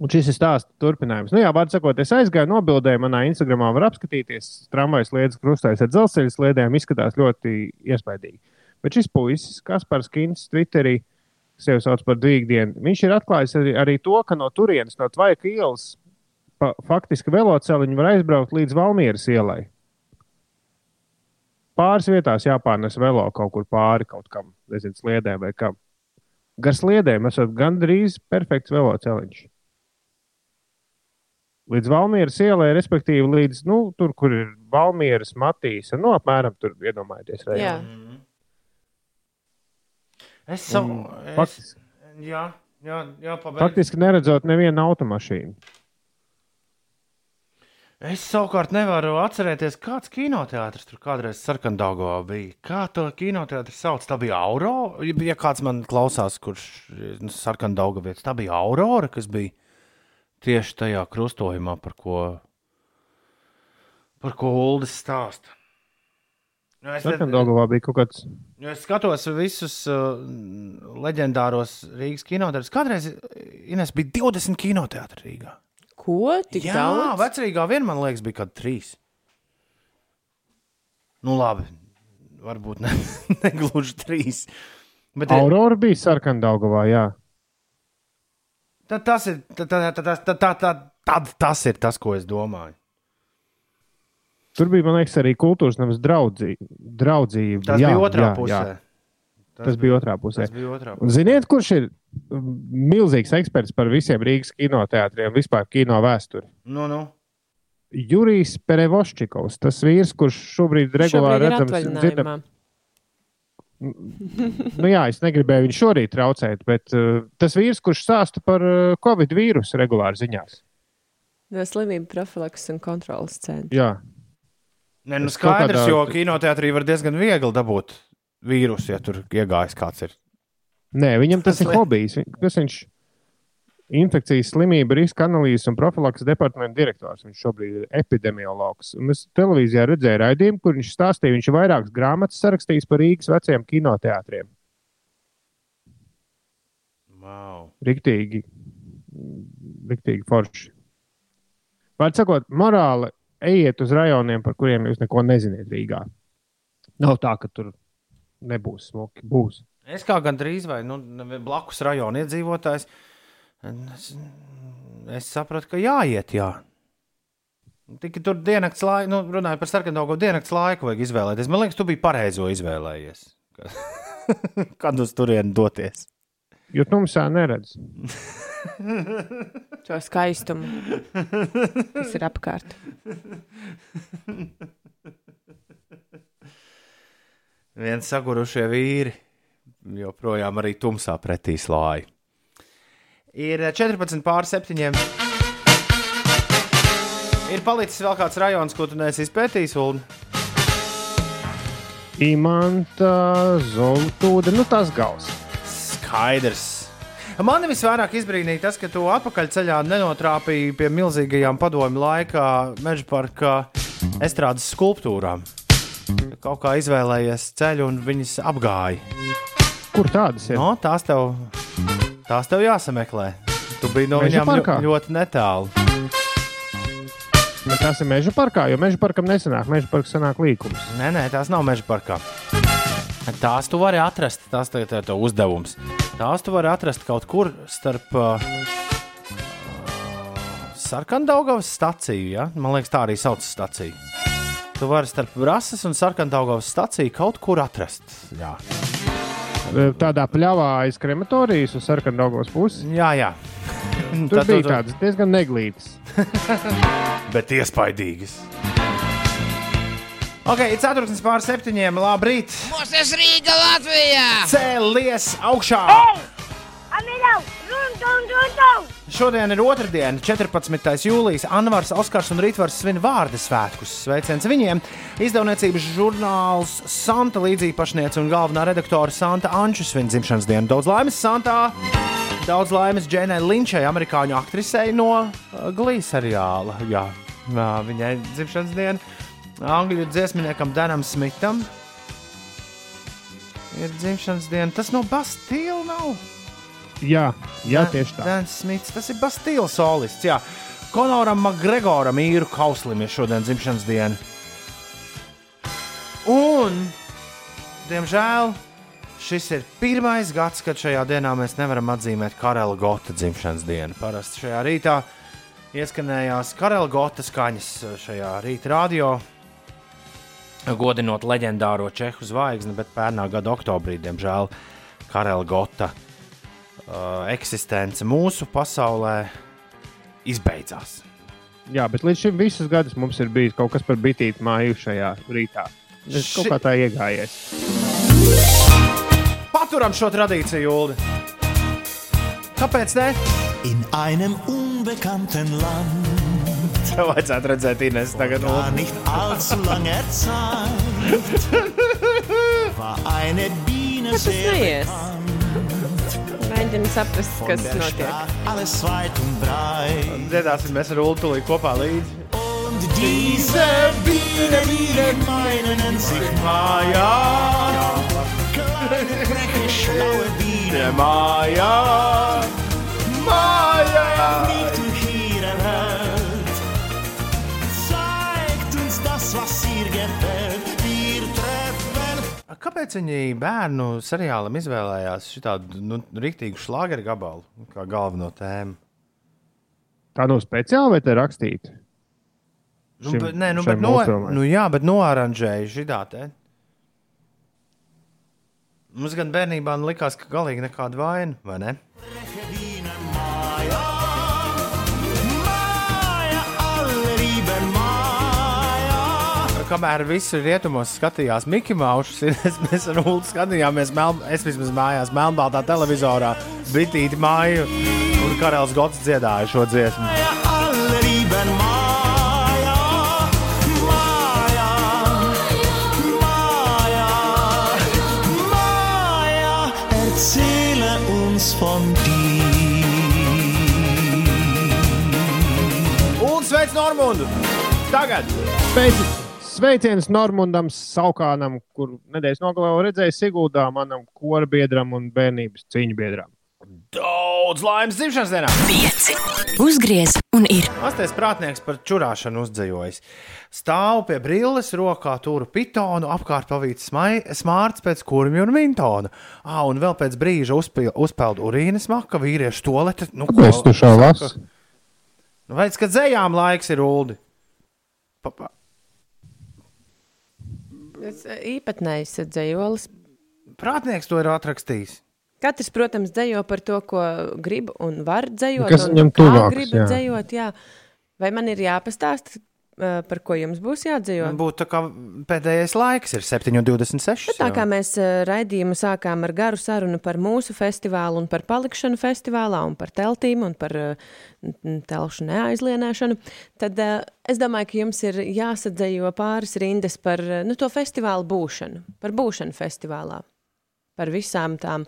Speaker 3: Un šis ir stāsts turpinājums. Nu, jā, vārds sakot, es aizgāju, nobildēju, manā Instagramā var apskatīties. Tramvajas lietas krustājas ar dzelzceļa sliedēm izskatās ļoti iespaidīgi. Bet šis puisis, Kaspars Kins, Twitterī, sevi sauc par dīgdienu, viņš ir atklājis arī, arī to, ka no turienes, no Tvaika ielas, pa, faktiski veloceliņu var aizbraukt līdz Valmieras ielai. Pāris vietās jāpārnes velo kaut kur pāri kaut kam, nezinu, sliedēm vai kam. Gar sliedēm esat gandrīz perfekts veloceliņš līdz Valmieras ielai, respektīvi līdz nu, tur, kur ir Valmieras matīs. Nu, apmēram tur iedomājieties.
Speaker 4: Jā.
Speaker 3: rajonu.
Speaker 2: Es savu.
Speaker 3: Un
Speaker 2: Es,
Speaker 3: Faktiski,
Speaker 2: jā, jā, jā pabeigts.
Speaker 3: faktiski neredzot nevienu automašīnu.
Speaker 2: Es savukārt nevaru atcerēties, kāds kinoteātris tur kādreiz sarkandāgā bija. Kā to kinoteātris sauc? Tā bija Aurora. Ja kāds man klausās, kurš ir sarkandāga vietas, tā bija Aurora, kas bija tieši tajā krustojumā, par ko, par ko Uldis stāsta. Nu, es,
Speaker 3: Sarkandogavā bija kaut kāds.
Speaker 2: jo es skatos visus uh, leģendāros Rīgas kinoteātrus. Kādreiz Ines, bija 20 kinoteātri Rīgā.
Speaker 4: Ko? Tik
Speaker 2: Jā,
Speaker 4: daudz?
Speaker 2: vecrīgā vien man liekas, bija kaut kādi trīs. Nu, labi. Varbūt ne, ne gluži trīs. Bet eh,
Speaker 3: Aurora bija Sarkandogavā, jā.
Speaker 2: ta, tas ir ta, ta, ta, ta, ta, ta, ta, tad tas ir tas, ko es domāju.
Speaker 3: Tur bija, man liekas, arī kultūras nevis draudzība. draudzība.
Speaker 2: Tas
Speaker 3: jā,
Speaker 2: bija otrā
Speaker 3: jā,
Speaker 2: pusē.
Speaker 3: Jā. Tas bija otrā pusē.
Speaker 2: Tas bija otrā
Speaker 3: Un
Speaker 2: pusē.
Speaker 3: ziniet, kurš ir mm, milzīgs eksperts par visiem Rīgas kinoteātriem, vispār kino vēsturi?
Speaker 2: Nu, nu.
Speaker 3: Jurijs Perevoščikovs, tas vīrs, kurš šobrīd regulāri
Speaker 4: ir
Speaker 3: redzams,
Speaker 4: atvaļinājumā.
Speaker 3: Nu, jā, es negribēju viņu šorīt traucēt, bet uh, tas vīrs, kurš stāsta par uh, Covid vīrusu regulāri ziņās.
Speaker 4: No slimību profilaks un kontrolas centra.
Speaker 3: Jā,
Speaker 2: Ne, nu skaidrs,
Speaker 3: kādā-
Speaker 2: jo kinoteātrī var diezgan viegli dabūt vīrusu, ja tur iegājis kāds ir.
Speaker 3: Nē, viņam tas
Speaker 2: Tas
Speaker 3: ir
Speaker 2: li-
Speaker 3: hobijs. Kas viņš? Infekcijas slimību riska analīzes un profilaks departamenta direktors. Viņš šobrīd ir epidemiologs. Un es televīzijā redzēju raidījumu, kur viņš stāstīja, viņš ir vairākas grāmatas sarakstījis par Rīgas veciem kinoteātriem.
Speaker 2: Wow.
Speaker 3: Riktīgi, riktīgi forši. Vārds sakot, morāli ejiet uz rajoniem, par kuriem jūs neko neziniet Rīgā. Nav tā, ka tur nebūs smuki. Būs.
Speaker 2: Es kā gandrīz vai nu, blakus rajona iedzīvotājs, es, es sapratu, ka jāiet. Jā. Tikai tur diennakts laiku, nu, runājot par sarkanu diennakts laiku, vajag izvēlēties. Man liekas, tu biji pareizo izvēlējies. Kad uz turieni doties?
Speaker 3: Jo tumsā neredz.
Speaker 4: To skaistumu, kas ir apkārt.
Speaker 2: Viens sagurušie vīri joprojām arī tumsā pretī slāņi. Ir 14 pār 7. Ir palicis vēl kāds rajons, ko tu neesi izpētījis, Ulu.
Speaker 3: Imanta, Zoltūda, nu tas gals.
Speaker 2: Skaidrs. Man visvairāk izbrīnīja tas, ka tu atpakaļceļā nenotrāpīji pie milzīgajām padomju laikā meža parkā estrādes skulptūrām. Kaut kā izvēlējies ceļu un viņas apgāja.
Speaker 3: Kur tādas ir?
Speaker 2: No, tās, tev, tās tev jāsameklē. Tu biji no
Speaker 3: Meža
Speaker 2: viņām
Speaker 3: parkā?
Speaker 2: ļo, ļoti netālu.
Speaker 3: Bet tas ir meža parkā, jo meža parkam nesanāk. Meža parkam sanāk līkums.
Speaker 2: Nē, nē, tās nav meža parkā. Tās tu vari atrast, tas ir tev uzdevums. Tās tu vari atrast kaut kur starp uh, Sarkandaugavas staciju. Ja? Man liekas, tā arī sauc staciju. Tu vari starp Brāzas un Sarkandaugavas staciju kaut kur atrast. Jā,
Speaker 3: Tādā pļāvā aiz krematorijas uz sarkandaugos puses.
Speaker 2: jā. jā.
Speaker 3: Tur
Speaker 2: Tad
Speaker 3: bija
Speaker 2: tu-
Speaker 3: tādas diezgan neglītas.
Speaker 2: bet iespaidīgas. Ok, ir ceturksnis pār septiņiem. Labrīt!
Speaker 8: Mūsu Rīga Latvijā!
Speaker 2: Cēlies augšā!
Speaker 9: Amiļau,
Speaker 2: Šodien ir otrdiena, 14. jūlijas. Anvars, Oskars un Rītvars svin vārdu svētkus. Sveiciens viņiem! Izdevniecības žurnāls Santa līdzīpašniece un galvenā redaktore Santa Anča svin dzimšanas dienu. Daudz laimes Santā! Daudz laimes Dženai Linčai, amerikāņu aktrisei no uh, Glīs seriāla. Jā, viņai dzimšanas diena. Angļu dziesminiekam Danam Smitam ir dzimšanas diena. Tas no Bastīla nav.
Speaker 3: Jā, jā tieši tā.
Speaker 2: Dāns Smits, tas ir Bastīls solists. Jā. Konoram Makgregoram īru kauslim ir šodien dzimšanas diena. Un, diemžēl, šis ir pirmais gads, kad šajā dienā mēs nevaram atzīmēt Karela Gota dzimšanas dienu. Parasti šajā rītā ieskanējās Karela Gota skaņas šajā rīta radio. Godinot leģendāro čehu zvaigzni, bet pērnā gada oktobrī, diemžēl, Karela Gota uh, eksistence mūsu pasaulē izbeidzās.
Speaker 3: Jā, bet līdz šim visus gadus mums ir bijis kaut kas par bitīti māju šajā rītā. Es
Speaker 2: Ši-
Speaker 3: kaut kā tā iegājies.
Speaker 2: Paturam šo tradīciju, Ulu. Kāpēc ne?
Speaker 10: In einem unbekannten Land,
Speaker 2: Tev vajadzētu redzēt, Inês, tagad
Speaker 10: eine Biene
Speaker 4: Tas
Speaker 10: sehr
Speaker 4: neies. Mēģinām saprast,
Speaker 10: Von
Speaker 4: kas
Speaker 10: der
Speaker 4: notiek.
Speaker 10: sprach alles weit und breit.
Speaker 2: Dziedāsim mēs ar Ulu tūlīt kopā līdzi.
Speaker 10: Und diese Biene, Biene meinen sich
Speaker 2: Mājā,
Speaker 10: kleine, freche, schlaue Biene,
Speaker 2: mājā, mājā.
Speaker 10: nicht
Speaker 2: Kāpēc viņi bērnu seriālam izvēlējās šādu nu, rīktīgu šlāgeru gabalu kā galveno tēmu?
Speaker 3: Tā nav speciāli vai te rakstīta?
Speaker 2: Nu,
Speaker 3: Šim-
Speaker 2: bet, nē, nu, bet no,
Speaker 3: multfilmai.
Speaker 2: nu, jā, bet noaranžēja šitā te. Mums gan bērnībā likās, ka galīgi nekāda vaina, vai ne? Kamēr visi rietumos skatījās Mikls Mausu, mēs ar Ulu skatījāmies, mel, es vismaz mājās, melnbaltā televizorā, Bitīti māju un Karels Gods dziedāja šo dziesmu.
Speaker 10: Von dir.
Speaker 2: Un sveic Normundu! Tagad!
Speaker 3: Sveici, sveiciens Normundam Saukānam, kur nedēļas nogalē jau redzēju Siguldā, manam kora biedram un bērnības cīņu biedram.
Speaker 2: Daudz laimes dzimšanas dienā!
Speaker 11: Pieci. Uzgriez un ir.
Speaker 2: Astais prātnieks par čurāšanu uzdzējojis. Stāv pie brilles, rokā turu pitonu, apkārt pavīts smārts pēc kurmja un mintona. Ah, un vēl pēc brīža uzpil- uzpeld urīnas maka, vīriešu tolete. Nu, ko
Speaker 3: Kāpēc tu lasi?
Speaker 2: Nu, Veids, ka dzējām laiks ir uldi. Pa, pa.
Speaker 4: Tas eh, īpatnējs dzējolis.
Speaker 2: Prātnieks to ir atrakstījis.
Speaker 4: Katrs, protams, dzējo par to, ko grib un var dzējot.
Speaker 3: Kas
Speaker 4: un
Speaker 3: viņam
Speaker 4: kā
Speaker 3: tuvāks,
Speaker 4: grib
Speaker 3: jā.
Speaker 4: dzējot, jā. Vai man ir jāpastāst, eh, par ko jums būs jādzējo?
Speaker 2: Būtu tā kā pēdējais laiks, ir 7,26.
Speaker 4: Tā kā mēs eh, raidījumu sākām ar garu sarunu par mūsu festivālu un par palikšanu festivālā un par teltīm un par eh, telšu neaizlienēšanu, tad eh, es domāju, ka jums ir jāsadzējo pāris rindas par eh, nu, to festivālu būšanu, par būšanu festivālā. Par visām tām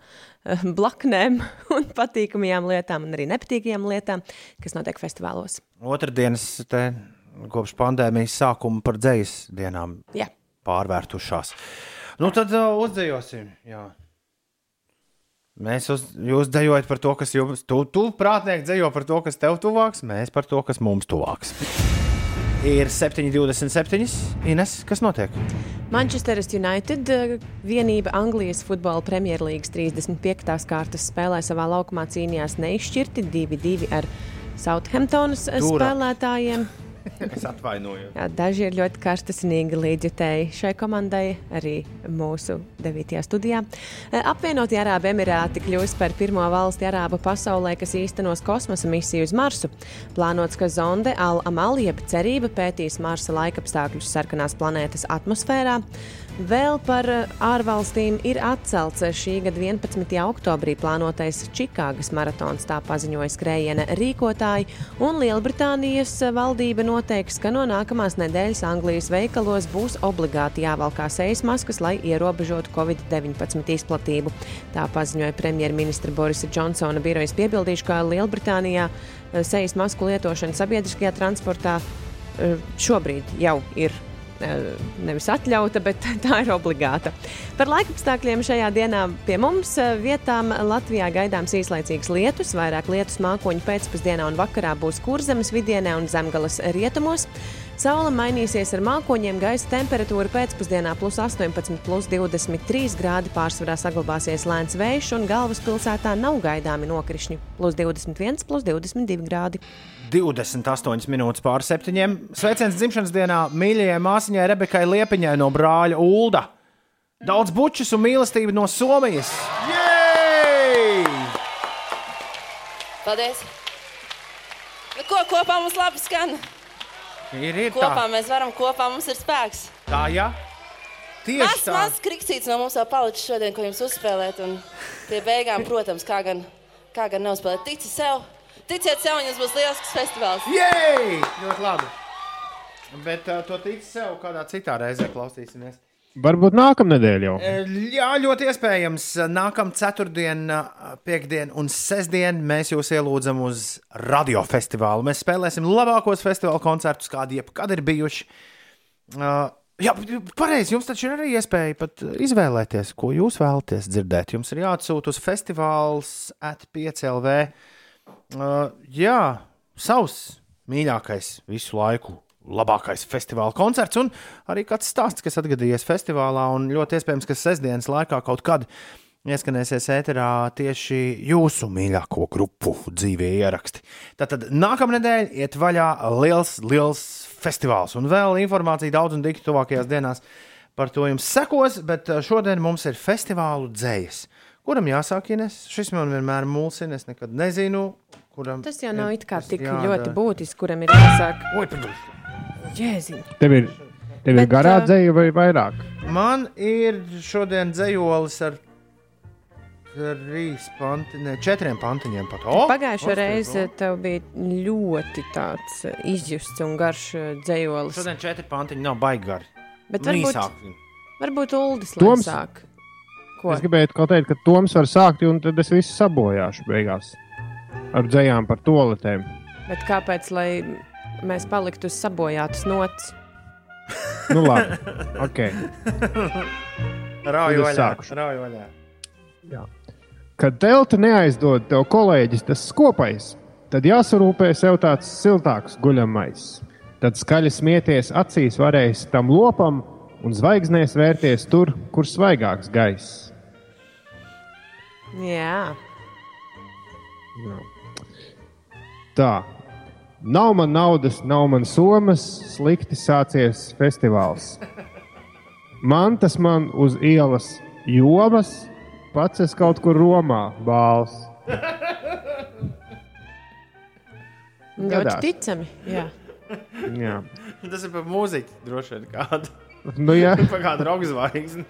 Speaker 4: blaknēm, un patīkamajām lietām, un arī nepatīkamajām lietām, kas notiek festivālos.
Speaker 2: Otradienas te kopš pandēmijas sākuma par dzīslu dienām
Speaker 4: Jā.
Speaker 2: pārvērtušās. Nu, tad uh, uzdejosim. Jā. Mēs uz, jūs dejojat par to, kas jums, tu, tu prātnieki dejo par to, kas tev tuvāks, mēs par to, kas mums tuvāks. Ir 7,27. Ines, kas notiek?
Speaker 4: Manchesteras United eh, vienība Anglijas futbola Premjerlīgas 35. kārtas spēlē savā laukumā cīnījās neizšķirti 2-2 ar Southamptonas eh,
Speaker 2: Dūra.
Speaker 4: spēlētājiem.
Speaker 2: Es atvainojos.
Speaker 4: Jā, daži ir ļoti karstasinīgi līdzjutēji šai komandai, arī mūsu 9. studijā. E, Apvienotie Arābu Emirāti kļūs par pirmo valsti Arābu pasaulē, kas īstenos kosmosa misiju uz Marsu. Plānots, ka zonde Al-Amal jeb cerība pētīs Marsa laikapstākļus sarkanās planētas atmosfērā. Vēl par e, ārvalstīm ir atcelts šī gada 11. oktobrī plānotais Čikāgas maratons, tā paziņoja skrējiena rīkotāji, un Lielbritānijas valdība noteiks, ka no nākamās nedēļas Anglijas veikalos būs obligāti jāvalkā sejas maskas, lai ierobežotu Covid-19 izplatību. Tā paziņoja premjerministra Borisa Džonsona birojas piebildīšu, ka Lielbritānijā e, sejas masku lietošana sabiedriskajā transportā e, šobrīd jau ir eh, nevis atļauta, bet tā ir obligāta. Par laikapstākļiem šajā dienā pie mums eh, vietām Latvijā gaidāms īslaicīgs lietus, vairāk lietus mākoņu pēcpusdienā un vakarā būs kurzemes vidienē un zemgalas rietumos. Saula mainīsies ar mākoņiem, gaisa temperatūra pēcpusdienā plus 18, plus 23 grādi pārsvarā saglabāsies lēns vējš un galvaspilsētā nav gaidāmi nokrišņi - plus 21, plus 22 grādi.
Speaker 2: 28 minūtes pār septiņiem. Sveiciens dzimšanas dienā mīļajai māsiņai Rebekai Liepiņai no brāļa Ulda. Daudz bučus un mīlestību no Somijas. Jej!
Speaker 12: Paldies! Nu, ko kopā mums labi skan?
Speaker 2: Ir, ir
Speaker 12: Kopā
Speaker 2: tā.
Speaker 12: mēs varam, kopā mums ir spēks.
Speaker 2: Tā, jā. Tieši
Speaker 12: Mazs,
Speaker 2: tā.
Speaker 12: mazs kriksīts no mums vēl palicis šodien, ko jums uzspēlēt. Un pie beigām, protams, kā gan, kā gan neuzspēlēt. Tici sev, ticiet sev, jums būs lielisks festivāls.
Speaker 2: Jej! Ļoti labi. Bet uh, to tiks sev kādā citā reizē klausīsimies.
Speaker 3: Varbūt nākamnedēļ jau.
Speaker 2: E, Jā, ļoti iespējams. Nākamā ceturtdiena, piekdiena un sestdiena mēs jūs ielūdzam uz radiofestivālu. Mēs spēlēsim labākos festivāla koncertus, kādi jebkad ir bijuši. Uh, jā, pareizi. Jums taču ir arī iespēja pat izvēlēties, ko jūs vēlaties dzirdēt. Jums ir jāatsūta uz festivāls at5LV. Uh, jā, savs mīļākais visu laiku. Labākais festivāla koncerts un arī kāds stāsts, kas atgadījies festivālā. Ļoti iespējams, ka sestdienas laikā kaut kad ieskanēsies ēterā tieši jūsu mīļāko grupu dzīvē ieraksti. Tātad nākamā nedēļa iet vaļā liels, liels festivāls. Un vēl informācija daudz un dikti tuvākajās dienās par to jums sekos, bet uh, šodien mums ir festivālu dzējas. Kuram jāsāk, Ines? Šis man vienmēr mulsina, es nekad nezinu, kuram.
Speaker 4: Tas jau nav it kā tik
Speaker 2: jādara.
Speaker 4: ļoti būtiski, kuram ir jāsāk.
Speaker 2: Oi.
Speaker 4: Jēziņ.
Speaker 3: Tev ir, tev ir
Speaker 4: Bet,
Speaker 3: garā
Speaker 4: uh,
Speaker 3: dzēja vai vairāk?
Speaker 2: Man ir šodien dzējolis ar trīs pantiņiem, četriem pantiņiem pat. O,
Speaker 4: Pagājušo
Speaker 2: o,
Speaker 4: reizi
Speaker 2: o.
Speaker 4: tev bija ļoti tāds izjusts un garš dzējolis.
Speaker 2: Šodien četri pantiņi nav baigi gari.
Speaker 4: Bet varbūt,
Speaker 2: Īsāki.
Speaker 4: varbūt Uldis
Speaker 3: Toms-
Speaker 4: sāk. Ko?
Speaker 3: Es gribēju kaut teikt, ka Toms var sākt, un tad es visu sabojāšu beigās. Ar dzējām par toaletēm.
Speaker 4: Bet kāpēc, lai mēs paliktu uz sabojātas nots?
Speaker 3: Nu, labi. ok.
Speaker 2: Rauju vaļā. Rauju vaļā.
Speaker 3: Kad telti neaizdod tev kolēģis tas skopais, tad jāsarūpē sev tāds siltāks guļamais. Tad skaļi smieties acīs varēs tam lopam un zvaigznēs vērties tur, kur svaigāks gaiss.
Speaker 4: Jā,
Speaker 3: Jā. Tā. Nav man naudas, nav man somas, slikti sācies festivāls. Man tas man uz ielas jomas, pats es kaut kur Romā bāls.
Speaker 4: ļoti ticami. Jā.
Speaker 3: Jā.
Speaker 2: Tas ir par mūziķu droši vien kādu.
Speaker 3: Nu, jā.
Speaker 2: par kādu roka zvaigzni.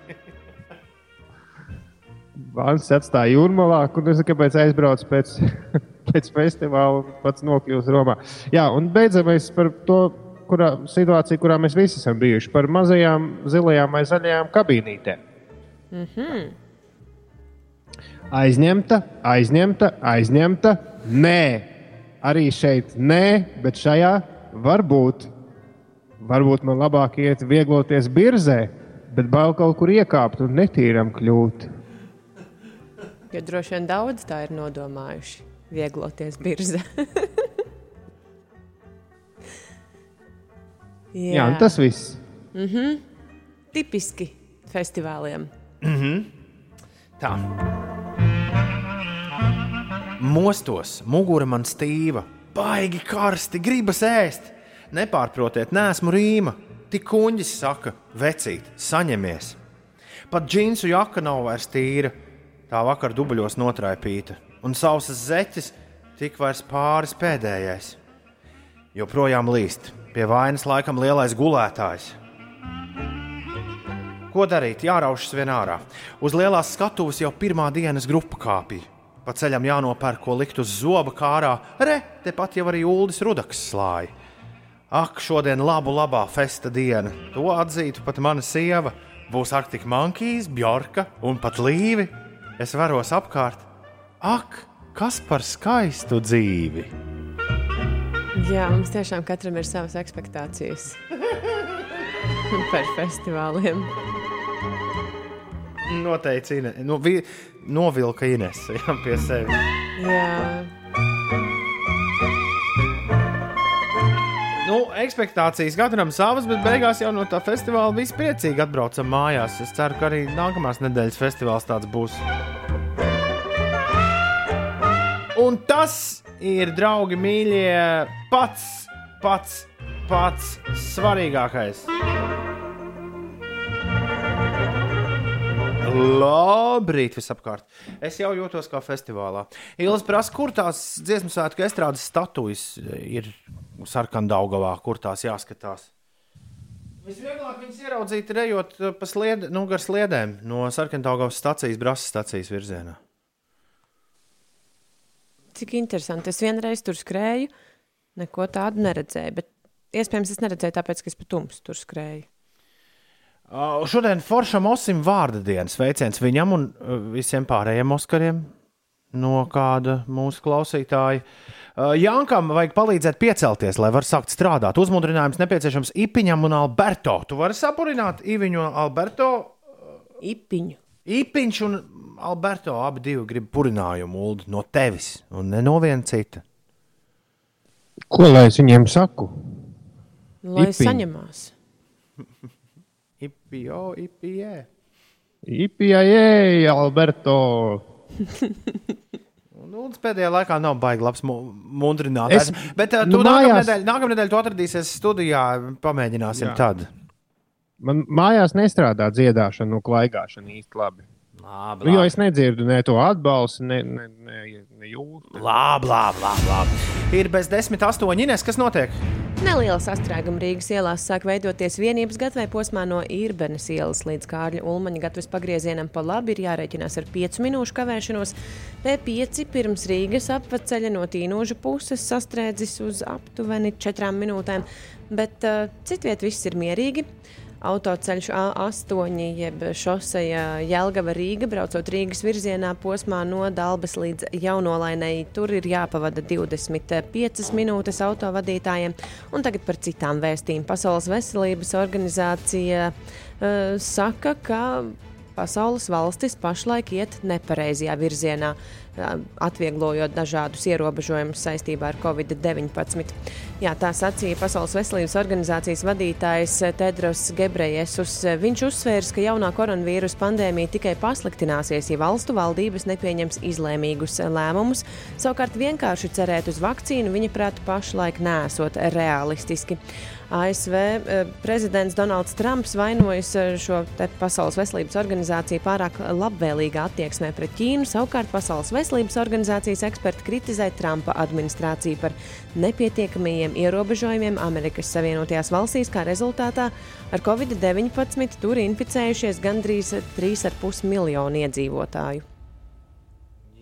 Speaker 3: Vāns atstāja jūrmalā, kur es kāpēc aizbraucu pēc, pēc festivāla un pats nokļūst Romā. Jā, un beidzamais par to kurā, situāciju, kurā mēs visi esam bijuši, par mazajām zilajām vai zaļajām kabīnītēm.
Speaker 4: Mhm.
Speaker 3: Aizņemta, aizņemta, aizņemta. Nē, arī šeit nē, bet šajā var būt. Varbūt man labāk iet viegloties birzē, bet bail kaut kur iekāpt un netīram kļūt.
Speaker 4: Jo droši vien daudz tā ir nodomājuši. Viegloties birzē.
Speaker 3: Jā, un tas viss.
Speaker 4: Mm -hmm. Tipiski festivāliem.
Speaker 2: Mm -hmm. Tā. Mostos, mugura man stīva, baigi karsti, gribas ēst. Nepārprotiet, nesmu rīma. Tik kuņģis saka, vecīt, saņemies. Pat džinsu jaka nav vairs tīra. Tā vakar dubļos notraipīta, un sausas zeķes tik vairs pāris pēdējais. Joprojām līst, pie vainas laikam lielais gulētājs. Ko darīt? Jāraušas vien ārā. Uz lielās skatuves jau pirmā dienas grupa kāpīja. Pa ceļam jānopērk, ko likt uz zoba kārā. Re, tepat jau arī Uldis Rudaks slāja. Ak, šodien labu, labā festa diena. To atzītu pat mana sieva. Būs Arktika Mankīs, Bjorka un pat Līvi. Es varos apkārt. Ak, kas par skaistu dzīvi!
Speaker 4: Jā, mums tiešām katram ir savas expectācijas par festivāliem.
Speaker 2: Noteikti Ine, nu, vi, novilka Inese jā, pie sevis.
Speaker 4: Jā.
Speaker 2: Nu, expectācijas katram savas, bet beigās jau no tā festivāla viss priecīgi atbraucam mājās. Es ceru, ka arī nākamās nedēļas festivāls tāds būs. Un tas ir, draugi, mīļie, pats, pats, pats svarīgākais. Labrīt, visapkārt. Es jau jūtos kā festivālā. Ilis prasa, kur tās dziesmu svētku estrādes statujas ir sarkandaugavā, kur tās jāskatās. Visvieglāk viņas ieraudzīt, ejot pa slied, nu, gar sliedēm no sarkandaugavas stacijas, brāzas stacijas virzienā.
Speaker 4: Cik interesanti. Es vienreiz tur skrēju, neko tādu neredzēju. Bet iespējams, es neredzēju, tāpēc, ka es pa tumsu tur skrēju.
Speaker 2: Uh, šodien Foršam Osim vārda dienas sveiciens viņam un uh, visiem pārējiem Oskariem no kāda mūsu klausītāja. Uh, Jankam vajag palīdzēt piecelties, lai var sākt strādāt. Uzmundrinājums nepieciešams Ipiņam un Alberto. Tu vari sapurināt Iviņu un Alberto?
Speaker 4: Ipiņu.
Speaker 2: Ipiņš un Alberto abi divi grib purinājumu Uldi, no tevis un ne no viena cita.
Speaker 3: Ko lai es viņiem saku?
Speaker 4: Lai
Speaker 3: Ipiņu.
Speaker 4: saņemās.
Speaker 2: Ipio, ipie.
Speaker 3: Ipijai, Alberto!
Speaker 2: Nu, pēdējā laikā nav baigi labs mu- mundrinājums.
Speaker 3: Es-
Speaker 2: Bet uh,
Speaker 3: nu,
Speaker 2: tu
Speaker 3: mājās-
Speaker 2: nākamnedēļ, nākamnedēļ tu atradīsies studijā. Pamēģināsim
Speaker 3: Jā.
Speaker 2: tad.
Speaker 3: Man mājās nestrādā dziedāšana, no klaigāšana īsti labi.
Speaker 2: Labi,
Speaker 3: Nu, jo es nedzirdu ne to atbalstu, ne, ne, ne, ne jūtu.
Speaker 2: Labi, labi, labi, labi. Ir bez desmit astoņi. Ines, kas notiek?
Speaker 4: Neliela sastrēguma Rīgas ielās sāk veidoties vienības gatavē posmā no Irbenes ielas līdz Kārļa Ulmaņa gatavas pagriezienam pa labi ir jārēķinās ar 5 minūšu kavēšanos. P5 pirms Rīgas apceļa no tīnožu puses sastrēdzis uz aptuveni 4 minūtēm, bet uh, citviet viss ir mierīgi. Autoceļš A8, jeb šoseja Jēlgava Rīga, braucot Rīgas virzienā posmā no Dabas līdz Jaunolainai. Tur ir jāpavada 25 minūtes autovadītājiem. Un tagad par citām vēstīm. Pasaules veselības organizācija uh, saka, ka pasaules valstis pašlaik iet nepareizajā virzienā, atvieglojot dažādus ierobežojumus saistībā ar Covid-19. Jā, tā sacīja Pasaules veselības organizācijas vadītājs Tedros Gebrejesus. Viņš uzsvērs, ka jaunā koronavīrusa pandēmija tikai pasliktināsies, ja valstu valdības nepieņems izlēmīgus lēmumus. Savukārt vienkārši cerēt uz vakcīnu viņa prāt pašlaik nesot realistiski. ASV eh, prezidents Donalds Trumps vainojas eh, šo Pasaules veselības organizāciju pārāk labvēlīgā attieksmē pret Ķīnu. Savukārt Pasaules veselības organizācijas eksperti kritizē Trumpa administrāciju par nepietiekamajiem ierobežojumiem Amerikas Savienotajās valstīs, kā rezultātā ar Covid-19 tur inficējušies gandrīz 3,5 miljonu iedzīvotāju.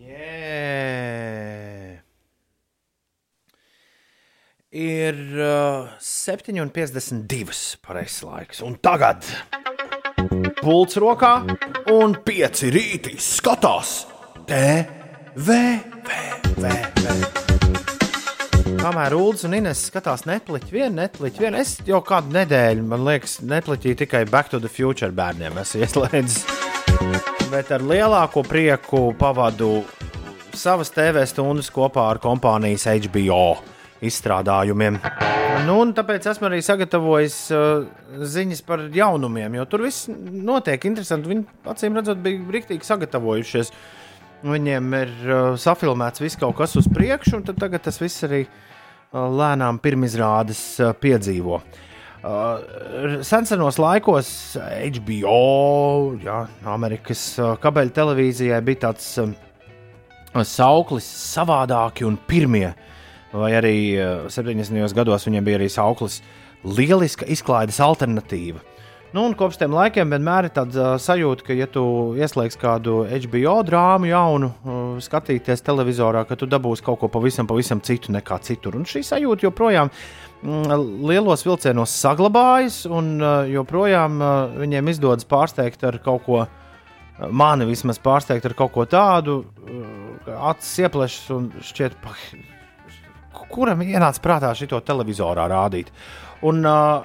Speaker 2: Yeah. Ir uh, 7,52 pareizais laiks. Un tagad pults rokā un pieci rītī skatās TV. Kamēr Ulas un Ines skatās Netflix, vienu Netflix, vienu es jau kādu nedēļu, man liekas, Netflixī tikai Back to the Future bērniem esmu ieslēdzis. Bet ar lielāko prieku pavadu savas TV stundas kopā ar kompānijas HBO izstrādājumiem. Nu, tāpēc esmu arī sagatavojis uh, ziņas par jaunumiem, jo tur viss notiek interesanti. Viņi acīm redzot, bija rīktīgi sagatavojušies. Viņiem ir uh, safilmēts viss kaut kas uz priekšu, un tagad tas viss arī uh, lēnām pirmizrādes uh, piedzīvo. Uh, Senos laikos HBO, jā, Amerikas uh, kabeļa televīzijai bija tāds uh, sauklis savādāki un pirmie. Vai arī uh, 70. gados viņiem bija arī sauklis lieliska izklaides alternatīva. Nu, un kopš tiem laikiem vienmēr ir tāds uh, sajūta, ka, ja tu ieslēgsi kādu HBO drāmu jaunu, uh, skatīties televizorā, ka tu dabūsi kaut ko pavisam, pavisam citu nekā citur. Un šī sajūta joprojām mm, lielos vilcienos saglabājas, un uh, joprojām uh, viņiem izdodas pārsteigt ar kaut ko, mani vismaz pārsteigt ar kaut ko tādu, uh, ka acis ieplešas un šķiet, pa, kuram ienāca prātā šo televizorā rādīt. Un, uh,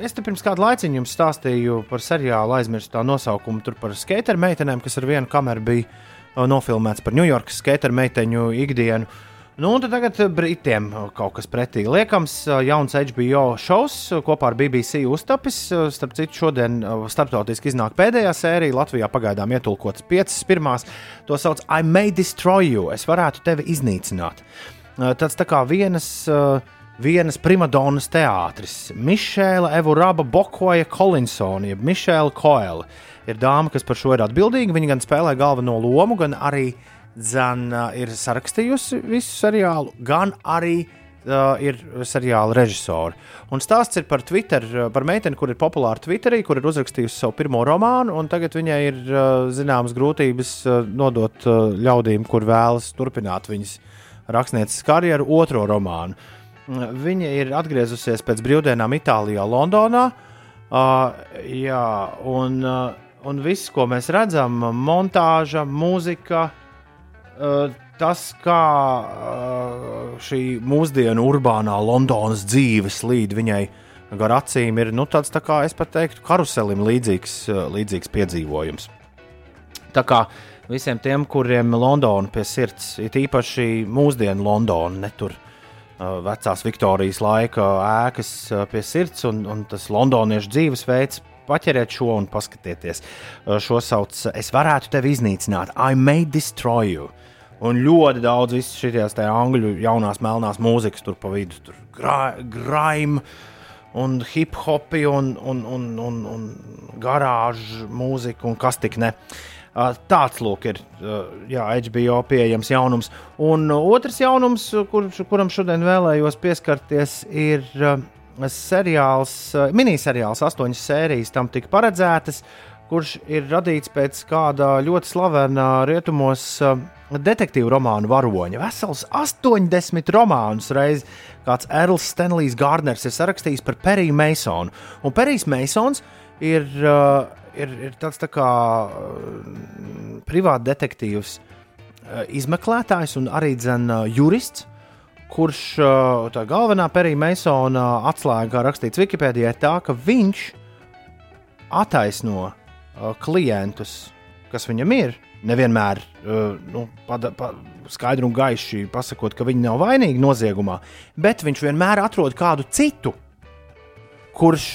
Speaker 2: es te pirms kāda laika jums stāstīju par seriālu aizmirstā nosaukumu, tur par skateru meitenēm, kas ar vienu kameru bija uh, nofilmēts par Ņujorkas skateru meiteņu ikdienu. Nu, un tagad Britiem kaut kas pretī liekams. Jauns HBO šovs kopā ar BBC uztapis. Starp citu, šodien starptautiski iznāk pēdējā sērija. Latvijā pagaidām ietulkots piecas pirmās. To sauc I may destroy you. Es varētu tevi iznīcināt. Tas tā kā vienas. Vienas primadonas teātris, Mišēla Evuraba Bokoja Kolinsona, jeb Mišēla Koela, ir dāma, kas par šo ir atbildīga. Viņa gan spēlē galveno lomu, gan arī Zan, uh, ir sarakstījusi visu seriālu, gan arī uh, ir seriāla režisori. Un stāsts ir par Twitter, par meiteni, kur ir populāra Twitterī, kur ir uzrakstījusi savu pirmo romānu, un tagad viņai ir uh, zināmas grūtības uh, nodot uh, ļaudīm, kur vēlas turpināt viņas rakstnieces karjeru, otro romānu. Viņa ir atgriezusies pēc brīvdienām Itālijā, Londonā. Uh, jā, un, uh, un viss, ko mēs redzam, montāža, mūzika, uh, tas, kā uh, šī mūsdienu urbānā Londonas dzīve slīd viņai gar acīm, ir nu, tāds, tā kā es pat teiktu, karuselim līdzīgs, uh, līdzīgs piedzīvojums. Tā kā visiem tiem, kuriem Londona pie sirds, ir īpaši mūsdienu Londona, ne tur vecās Viktorijas laika ēkas pie sirds, un, un tas londoniešu dzīvesveids. Paķeriet šo un paskatieties. Šo sauc Es varētu tevi iznīcināt. I may destroy you. Un ļoti daudz šīs angļu jaunās melnās mūzikas tur pa vidu. Tur grime un hip hopi un, un, un, un, un garāžu mūzika un kas tik ne. Uh, Tāds lūk, ir jā, HBO pieejams jaunums. Un otrs jaunums, kur, kuram šodien vēlējos pieskarties, ir seriāls, miniseriāls, astoņas sērijas tam tika paredzētas, kurš ir radīts pēc kāda ļoti slavena rietumos detektīvu romānu varoņa. Vesels 80 romānus reizes kāds Erls Stanlijs Gardners ir sarakstījis par Periju Masonu. Un Perijs Masons ir uh, ir, ir tāds tā kā uh, privāta detektīvs, uh, izmeklētājs un arī dzen, uh, jurists. Kurš uh, tā galvenā Perija Masona atslēga, kā rakstīts Wikipēdijā, ir tā, ka viņš attaisno klientus, kas viņam ir. Nevienmēr nu, pada, pa, skaidri un gaiši pasakot, ka viņi nav vainīgi noziegumā, bet viņš vienmēr atrod kādu citu, kurš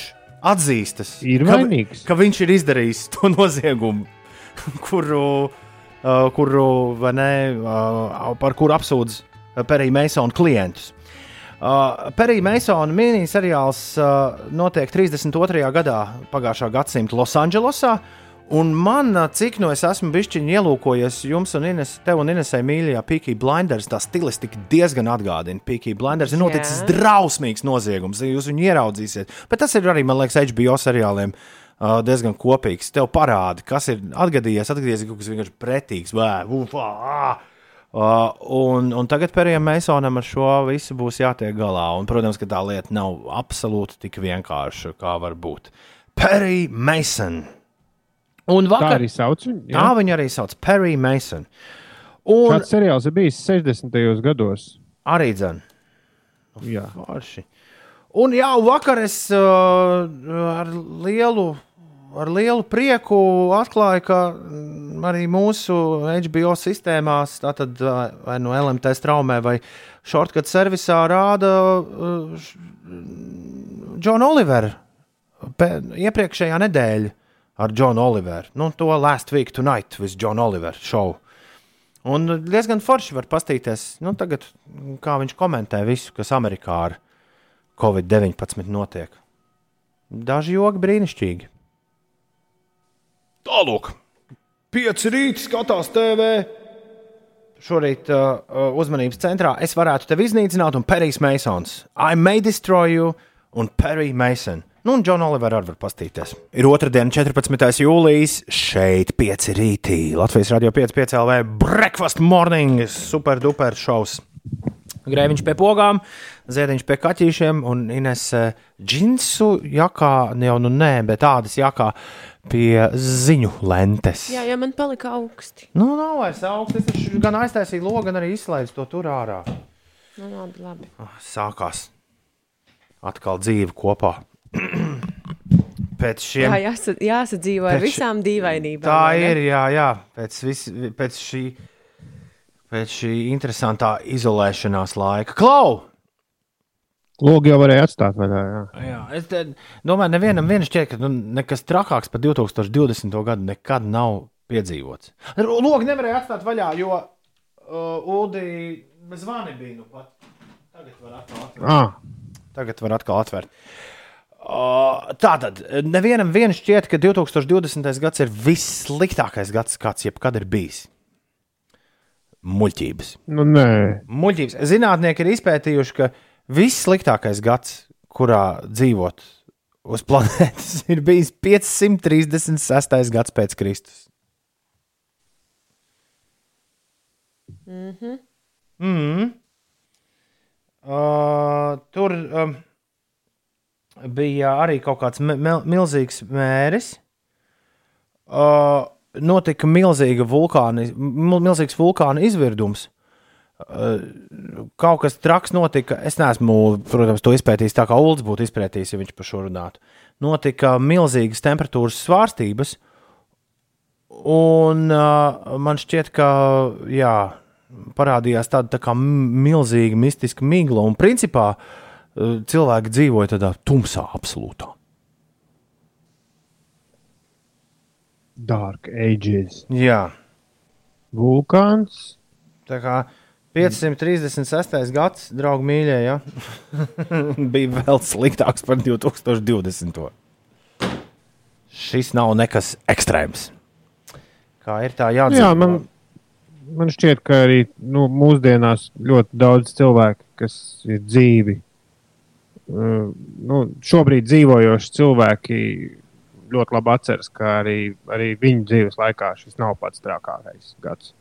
Speaker 2: atzīstas,
Speaker 3: ir
Speaker 2: ka,
Speaker 3: vainīgs.
Speaker 2: ka viņš ir izdarījis to noziegumu, kuru, uh, kuru ne, uh, par kuru apsūdz Perija Masona klientus. Uh, Perija Masona miniseriāls uh, notiek 32. gadā pagājušā gadsimta Losandželosā. Un man, cik no es esmu bijis ielūkojies, jums un Ines, tev un Inesai mīļajā Peaky Blinders, tā stilistika diezgan atgādina. Peaky Blinders ir noticis
Speaker 4: Jā.
Speaker 2: drausmīgs noziegums, jūs viņu ieraudzīsiet. Bet tas ir arī, man liekas, HBO seriāliem uh, diezgan kopīgs. Tev parāda, kas ir atgadījies, atgadījies kaut kas vienkārši pretīgs. Vē, uf, ā, Uh, un, un tagad Perijam Masonam ar šo visu būs jātiek galā. Un, protams, ka tā lieta nav absolūti tik vienkārša, kā var būt. Perija Mason. Un vakar,
Speaker 3: Tā arī sauc viņu.
Speaker 2: tā viņa arī sauc Perija Mason. Un
Speaker 3: Šāds seriāls ir bijis 60. gados.
Speaker 2: arī dzēn.
Speaker 3: Jā.
Speaker 2: Forši. Un jau vakar es uh, ar, lielu, ar lielu prieku atklāju, ka mm, arī mūsu HBO sistēmās, tātad uh, vai no LMT straumē vai shortcut servisā, rāda uh, Džona Olivera pe- iepriekšējā nedēļa ar Džonu Oliveru. Nu, to Last Week Tonight with John Oliver show. Un diezgan forši var paskatīties, nu, tagad, kā viņš komentē visu, kas Amerikā ar Covid-19 notiek. Daži joki brīnišķīgi. Tālāk, pieci rīti skatās TV. Šorīt uh, uh, uzmanības centrā es varētu tevi iznīcināt, un Perijs Masons. I may destroy you, un Perry Mason. Nu, un Džona Olivera arī var pastīties. Ir otrdiena, 14. jūlijas, šeit 5 rītī. Latvijas radio 5,5 LV Breakfast Morning, super duper šovs. Grēviņš pie pogām, Ziediņš pie kaķīšiem un Ines eh, džinsu jakā, jau nu nē, bet tādas jakā pie ziņu lentes.
Speaker 4: Jā, ja man palika augsti.
Speaker 2: Nu, nav vairs augsts. Es taču gan aiztaisīju logu, gan arī izslēdzu to tur ārā.
Speaker 4: Nu, labi, labi.
Speaker 2: Ah, Sākās atkal dzīve kopā. Pēc šiem
Speaker 4: Jā, jāsa, jāsadzīvo ar visām dīvainībām.
Speaker 2: Tā ir, jā, jā. Pēc, vis, pēc, šī, pēc šī interesantā izolēšanās laika. Klau!
Speaker 3: Logi jau varēja atstāt vaļā. Jā.
Speaker 2: Jā, es te, domāju, nevienam vien šķiet, ka nu, nekas trakāks par 2020. gadu nekad nav piedzīvots. Logi nevarēja atstāt vaļā, jo uh, Udi bez zvani bija. Nu pat. Tagad var atkal atvērt.
Speaker 3: Ah,
Speaker 2: Tagad var atkal atvērt. Uh, tātad, nevienam vien šķiet, ka 2020. gads ir vissliktākais gads, kāds jebkad ir bijis. Muļķības.
Speaker 3: nu nē.
Speaker 2: Muļķības. Zinātnieki ir izpētījuši, ka vissliktākais gads, kurā dzīvot uz planētas, ir bijis 536. gads pēc Kristus.
Speaker 4: Mhm.
Speaker 2: Mm. Uh, tur um, bija arī kaut kāds mi- mil milzīgs mēris. Uh, notika milzīga vulkāna, mil milzīgs vulkāna izvirdums. Uh, kaut kas traks notika. Es neesmu, protams, to izpētījis tā, kā Ulrichs būtu izpētījis, ja viņš par šo runātu. Notika milzīgas temperatūras svārstības, un uh, man šķiet, ka jā, parādījās tāda tā milzīga mistiska migla, un principā uh, cilvēki dzīvoja tādā tumsā, absolūtā.
Speaker 3: Dark Ages.
Speaker 2: Jā,
Speaker 3: Vulkāns.
Speaker 2: tā kā 536. gads, draugi mīļie, ja? bija vēl sliktāks par 2020. Šis nav nekas ekstrēms. Kā ir tā jāatzīst?
Speaker 3: Jā, man, man šķiet, ka arī nu, mūsdienās ļoti daudz cilvēku, kas ir dzīvi, nu, šobrīd dzīvojoši cilvēki, ļoti labi atceras, ka arī, arī viņu dzīves laikā šis nav pats trakākais gads.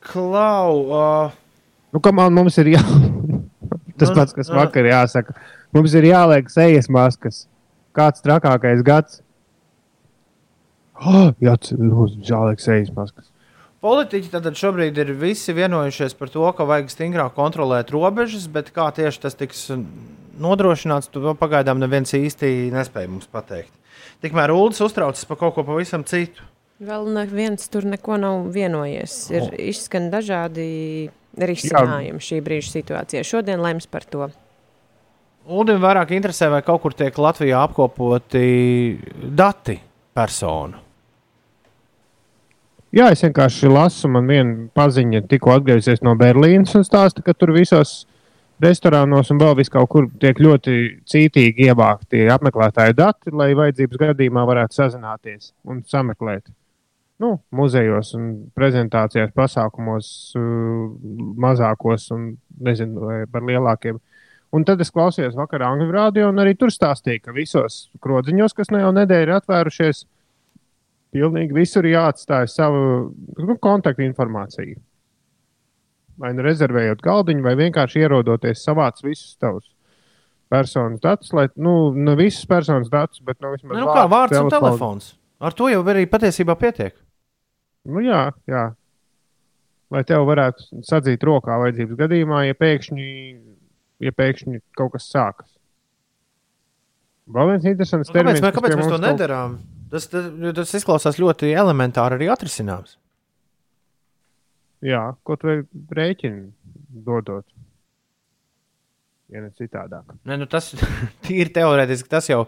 Speaker 2: Klau, uh,
Speaker 3: Nu, kā man mums ir jā... tas pats, kas
Speaker 2: nu.
Speaker 3: vakar jāsaka. Mums ir jāliek sejas maskas. Kāds trakākais gads? Oh, jā, jāliek sejas maskas.
Speaker 2: Politiķi tad šobrīd ir visi vienojušies par to, ka vajag stingrāk kontrolēt robežas, bet kā tieši tas tiks nodrošināts, to pagaidām neviens īsti nespēja mums pateikt. Tikmēr Ulas uztraucas par kaut ko pavisam citu.
Speaker 4: Vēl neviens tur neko nav vienojies. Ir oh. izskan dažādi risinājumi šī brīža situācijā. Šodien lems par to.
Speaker 2: Ulim vairāk interesē, vai kaut kur tiek Latvijā apkopoti dati personu.
Speaker 3: Jā, es vienkārši lasu, man viena paziņa tikko atgriezusies no Berlīnas un stāsta, ka tur visos restorānos un vēl vis kaut kur tiek ļoti cītīgi ievākti apmeklētāju dati, lai vajadzības gadījumā varētu sazināties un sameklēt. Nu, muzejos prezentācijās, pasākumos, uh, mazākos un nezinu, vai par lielākiem. Un tad es klausījos vakarā angļu rādio, un arī tur stāstīja, ka visos krodziņos, kas ne jau nedēļa ir atvērušies, pilnīgi visur jāatstāj savu nu, kontaktu informāciju. Vai nu rezervējot galdiņu, vai vienkārši ierodoties savāc visus tavus personas datus, lai nu, ne visus personas datus, bet nu, vismaz
Speaker 2: Nu, kā vārds un telefons. Ar to jau arī patiesībā pietiek.
Speaker 3: Nu, jā, jā. lai tev varētu sadzīt rokā vajadzības gadījumā, ja pēkšņi, ja pēkšņi kaut kas sākas. Vēl viens interesants
Speaker 2: Nu, Kāpēc,
Speaker 3: termins.
Speaker 2: kāpēc
Speaker 3: pie
Speaker 2: mēs to
Speaker 3: mums kaut-
Speaker 2: nedarām? Tas, tas, tas izklausās ļoti elementāri arī atrisināms.
Speaker 3: Jā, ko tu rēķini dodot? Ja ne citādāk.
Speaker 2: Nē, nu tas ir teorētiski. Tas jau,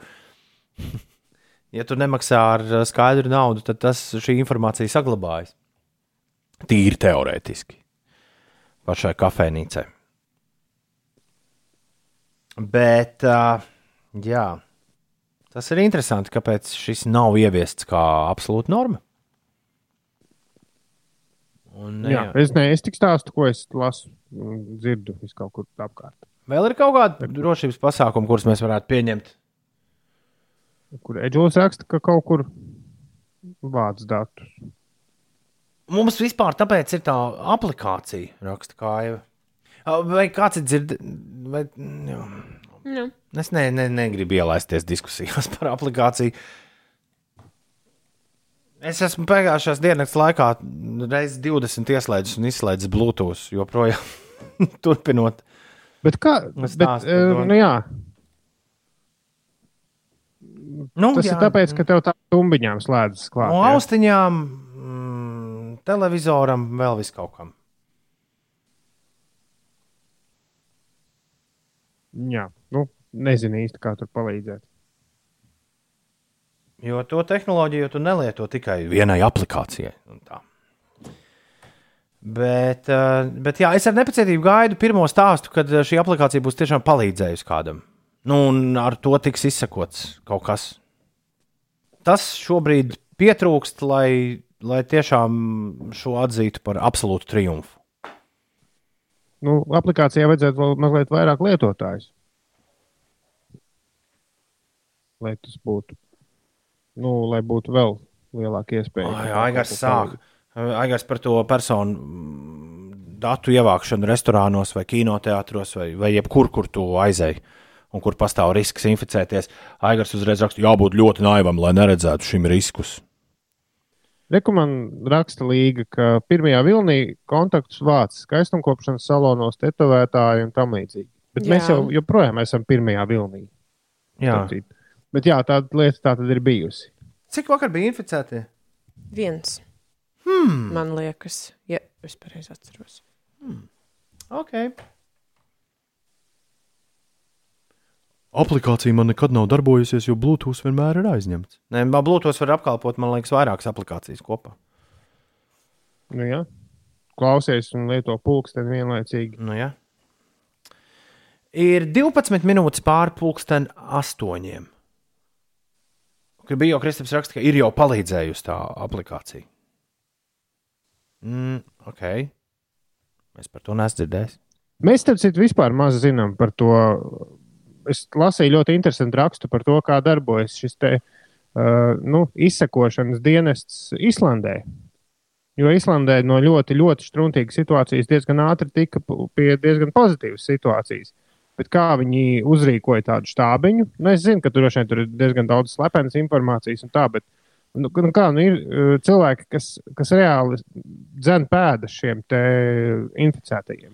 Speaker 2: ja tu nemaksā ar uh, skaidru naudu, tad tas, šī informācija saglabājas. Tīri teorētiski. Pašai kafejnīcai. Bet, uh, jā, tas ir interesanti, kāpēc šis nav ieviests kā absolūta norma. Un,
Speaker 3: Jā, es, ne, es tik stāstu, ko es lasu, dzirdu vis kaut kur apkārt.
Speaker 2: Vēl ir kaut kāda drošības pasākuma, kurus mēs varētu pieņemt.
Speaker 3: Kur Edžels raksta, ka kaut kur vāc datus.
Speaker 2: Mums vispār tāpēc ir tā aplikācija, raksta kāja. Vai kāds ir dzirdējis? Vai...
Speaker 4: Nu.
Speaker 2: Es ne, ne, negribu ielaisties diskusijās par aplikāciju. Es esmu pagājušās dienas laikā reizes 20 ieslēdzis un izslēdzis Bluetooth, joprojām turpinot.
Speaker 3: Bet kā? Bet,
Speaker 2: par
Speaker 3: uh, nu jā.
Speaker 2: Nu,
Speaker 3: Tas
Speaker 2: jā.
Speaker 3: ir tāpēc, ka tev tā tumbiņām slēdzas klāt.
Speaker 2: No
Speaker 3: jā.
Speaker 2: austiņām, mm, televizoram, vēl vis kaut kam.
Speaker 3: Jā, nu, nezinu īsti, kā tur palīdzēt.
Speaker 2: Jo to tehnoloģiju tu nelieto tikai vienai aplikācijai. Bet, eh, bet jā, es ar nepacietību gaidu pirmo stāstu, kad eh, šī aplikācija būs tiešām palīdzējusi kādam. Nu, un ar to tiks izsakots kaut kas. Tas šobrīd pietrūkst, lai, lai tiešām šo atzītu par absolūtu triumfu.
Speaker 3: Nu, aplikācijā vajadzētu vēl mazliet vairāk lietotājus. Lai tas būtu. Nu, lai būtu vēl lielāka iespēja.
Speaker 2: Ai, Aigars sāk. Aigars par to personu mm, datu ievākšanu restorānos vai kinoteātros vai, vai jebkur, kur tu aizēji un kur pastāv risks inficēties. Aigars uzreiz raksta, jābūt ļoti naivam, lai neredzētu šim riskus.
Speaker 3: Rekomendācija raksta līga, ka pirmajā vilnī kontaktus vāc skaistumkopšanas salonos, tetovētāji un tam līdzīgi. Bet jā. mēs jau joprojām esam pirmajā vilnī.
Speaker 2: Jā.
Speaker 3: citu. Bet jā, tāda lieta tā tad ir bijusi.
Speaker 2: Cik vakar bija inficēti?
Speaker 4: Viens.
Speaker 2: Hmm.
Speaker 4: Man liekas, ja es pareizi atceros.
Speaker 2: Okay. Applikācija man nekad nav darbojusies, jo Bluetooth vienmēr ir aizņemts. Nē, Bluetooth var apkalpot, man liekas, vairākas aplikācijas kopā.
Speaker 3: Nu, jā. Klausies un lieto pulksteni vienlaicīgi.
Speaker 2: Nu, jā. Ir 12 minūtes pāri pusdien astoņiem. Kur bija jau Kristaps raksta, ka ir jau palīdzējusi tā aplikācija. Mm, ok. Es par to neesmu dzirdējis.
Speaker 3: Mēs tam citu vispār maz zinām par to. Es lasīju ļoti interesantu rakstu par to, kā darbojas šis te, uh, nu, izsekošanas dienests Islandē. Jo Islandē no ļoti, ļoti struntīgas situācijas diezgan ātri tika pie diezgan pozitīvas situācijas. Bet kā viņi uzrīkoja tādu štābiņu, nu, es zinu, ka tur, droši vien tur ir diezgan daudz slepenas informācijas un tā, bet nu, nu, kā, nu, ir uh, cilvēki, kas, kas reāli dzen pēdas šiem inficētajiem.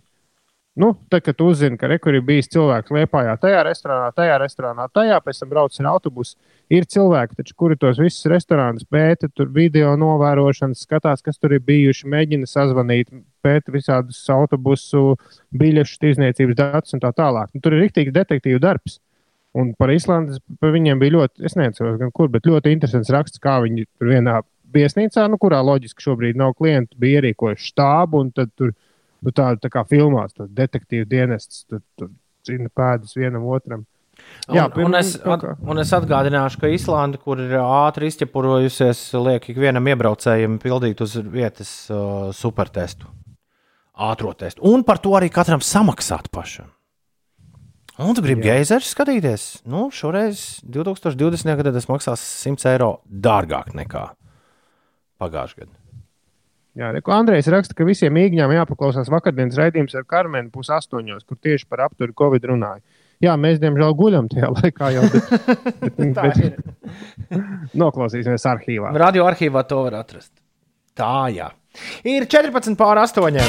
Speaker 3: Nu, tad, kad uzzini, ka rekur ir bijis cilvēks liepājā, tajā restorānā, tajā restorānā, tajā pēc tam brauc ar autobusu, ir cilvēki, taču, kuri tos visus restorānus pēta, tur video novērošanas, skatās, kas tur ir bijuši, mēģina sazvanīt, pēta visādus autobusu biļešu tirzniecības datus un tā tālāk. Nu, tur ir rīktīgs detektīvu darbs. Un par Islandes par viņiem bija ļoti, es neatceros, gan kur, bet ļoti interesants raksts, kā viņi tur vienā viesnīcā, nu, kurā loģiski šobrīd nav klientu, bija ierīkojuši štābu un tad tur nu, tādu tā kā filmās, tur detektīvu dienests, tur, tur cina pēdas vienam otram.
Speaker 2: Jā, un,
Speaker 3: pirms-
Speaker 2: un, es, at, un es atgādināšu, ka Islanda, kur ir ātri izķepurojusies, liek ikvienam iebraucējam pildīt uz vietas uh, supertestu, ātrā testu. Un par to arī katram samaksāt pašam. Un tu gribi geizers skatīties? Nu, šoreiz 2020. gadā tas maksās 100 eiro dārgāk nekā pagājušajā gadā.
Speaker 3: Jā, Reku Andrejs raksta, ka visiem īņķiem jāpaklausās vakardienas raidījums ar Karmenu pusastoņos, kur tieši par apturu Covid runāja. Jā, mēs diemžēl guļam tajā laikā jau, bet, bet, bet noklausīsimies arhīvā.
Speaker 2: Radio arhīvā to var atrast. Tā, jā. Ir 14 pār 8.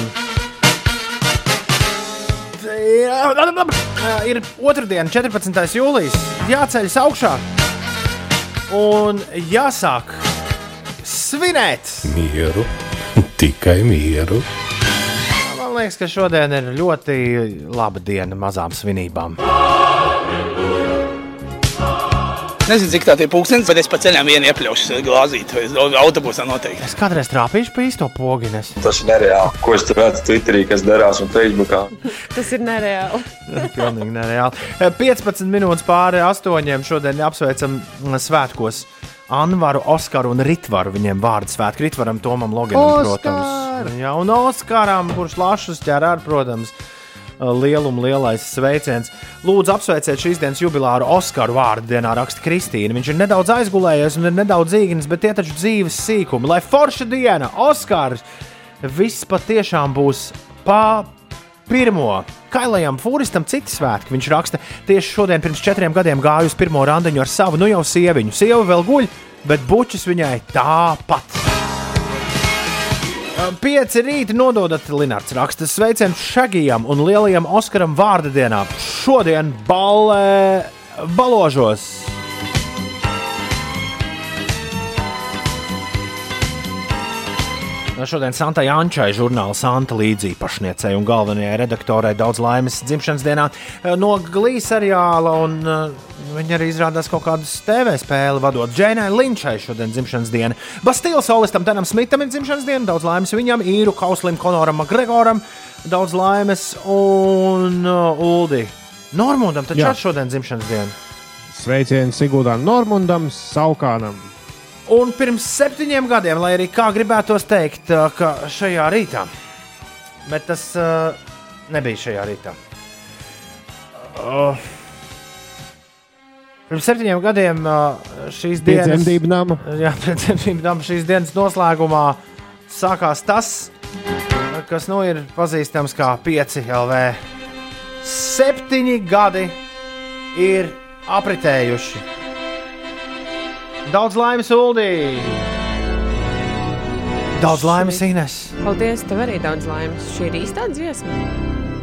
Speaker 2: Ir otrdiena, 14. jūlijas. Jāceļas augšā un jāsāk svinēt.
Speaker 13: Mieru, tikai mieru.
Speaker 2: Man liekas, ka šodien ir ļoti laba diena mazām svinībām.
Speaker 14: Nezinu, cik tā ir pūkstens, bet es pa ceļam vienu iepļaušu glāzīt. vai Autobusā noteikti.
Speaker 2: Es kādreiz trāpīšu pa īsto pogines.
Speaker 15: Tas ir nereāli. Ko es tur redzu Twitterī, kas darās un Facebookā?
Speaker 4: Tas ir nereāli.
Speaker 2: Pilnīgi nereāli. 15 minūtes pāri astoņiem šodien apsveicam svētkos. Anvaru, Oskaru un Ritvaru. Viņiem vārdu svētku Ritvaram, Tomam Loganam,
Speaker 3: Oskar!
Speaker 2: protams. Jā, un Oskaram, kurš lašus ar, protams, lielumu lielais sveiciens. Lūdzu, apsveiciet šīs dienas jubilāru Oskaru vārdu dienā, raksta Kristīna. Viņš ir nedaudz aizgulējies un ir nedaudz īgnis, bet tie taču dzīves sīkumi. Lai forša diena, Oskars! Viss patiešām būs pa pirmo. Kailajam Fūristam citi svētki. Viņš raksta, tieši šodien pirms četriem gadiem gāju uz pirmo randiņu ar savu, nu jau sieviņu. Sieva vēl guļ, bet bučus viņai tāpat. Pieci rīti nododat Linārds raksta sveicienu Šagijam un lielajam Oskaram vārda dienā. Šodien balē baložos. Šodien Santai Ančai, žurnāla Santa līdzīpašniecei un galvenajai redaktorai daudz laimes dzimšanas dienā no Glīs seriāla. Un, uh, viņa arī izrādās kaut kādas TV spēles vadot. Džēnai Linčai šodien dzimšanas diena. Bastīlas solistam Denam Smitam ir dzimšanas diena. Daudz laimes viņam, īru kauslim Konoram Makgregoram. Daudz laimes un uh, Uldi. Normundam taču šodien dzimšanas diena.
Speaker 3: Sveiciens Sigūdam Normundam, Saukānam.
Speaker 2: Un pirms septiņiem gadiem, lai arī kā gribētos teikt, ka šajā rītā, bet tas uh, nebija šajā rītā. Uh, pirms septiņiem gadiem uh, šīs
Speaker 3: Pie
Speaker 2: dienas
Speaker 3: dzemdību nama.
Speaker 2: Jā, pēc dzemdību nama šīs dienas noslēgumā sākās tas, kas nu ir pazīstams kā 5 LV. Septiņi gadi ir apritējuši. Daudz laimes, Uldī! Daudz laimes, Ines!
Speaker 4: Paldies, tev arī daudz laimes. Šī ir īstā dziesma.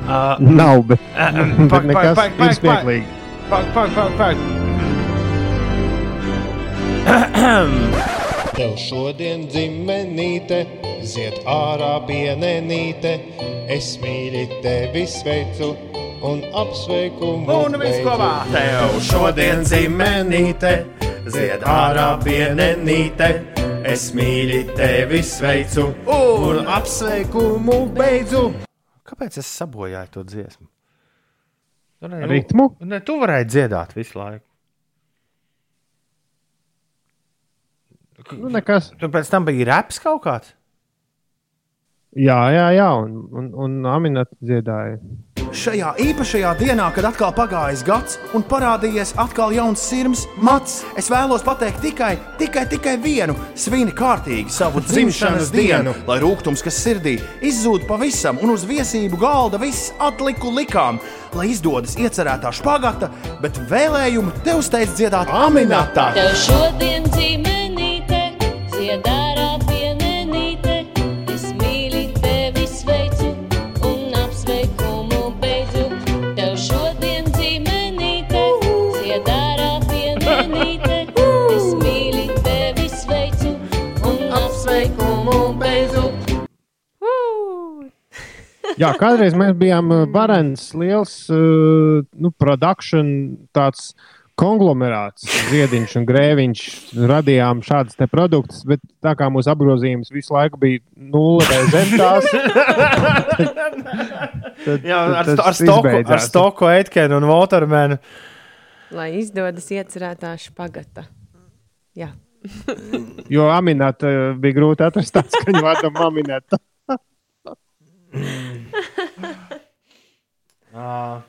Speaker 2: Uh,
Speaker 3: Nav, bet,
Speaker 2: pak,
Speaker 3: ir smieklīgi.
Speaker 2: Pak, pak, pak, pak.
Speaker 16: Tev šodien dzimenīte, zied ārā pienenīte, es mīļi tevi sveicu un apsveikumu.
Speaker 2: Un viss
Speaker 16: veicu.
Speaker 2: kopā tev šodien dzimenīte, zied ārā pienenīte. Es mīļi tevi sveicu un apsveikumu beidzu. Kāpēc es sabojāju to dziesmu? Nu, ne, nu-
Speaker 3: Ritmu?
Speaker 2: Ne, tu varēji dziedāt visu laiku.
Speaker 3: Nu, nekas.
Speaker 2: Tur pēc tam bija raps kaut kāds.
Speaker 3: Jā, jā, jā, un, un, un Aminata dziedāja.
Speaker 17: Šajā īpašajā dienā, kad atkal pagājis gads un parādījies atkal jauns sirds, mats, es vēlos pateikt tikai, tikai, tikai vienu - svini kārtīgi savu dzimšanas dienu, lai rūkums, kas sirdī izzūd pavisam un uz viesību galda viss atliku likām, lai izdodas iecerētā špagata, bet vēlējumu tev steidz dziedāt. Aminatā.
Speaker 7: Tev šodien dzīmenīte, ziedārā
Speaker 3: Jā, kādreiz mēs bijām uh, varens, liels uh, nu, produkcijas, tāds konglomerāts, ziediņš un grēviņš. Radījām šādus te produktus, bet tā kā mūsu apgrozījums visu laiku bija nulle vai zem tās, tad,
Speaker 2: Jā, ar, sto, ar,
Speaker 3: tas
Speaker 2: stoku, ar stoku Eitkenu un Watermanu.
Speaker 4: Lai izdodas iecerētā špagata. Jā.
Speaker 3: Jo Aminēta bija grūti atrast tādu skaņu vārdu Aminēta.
Speaker 2: Uh,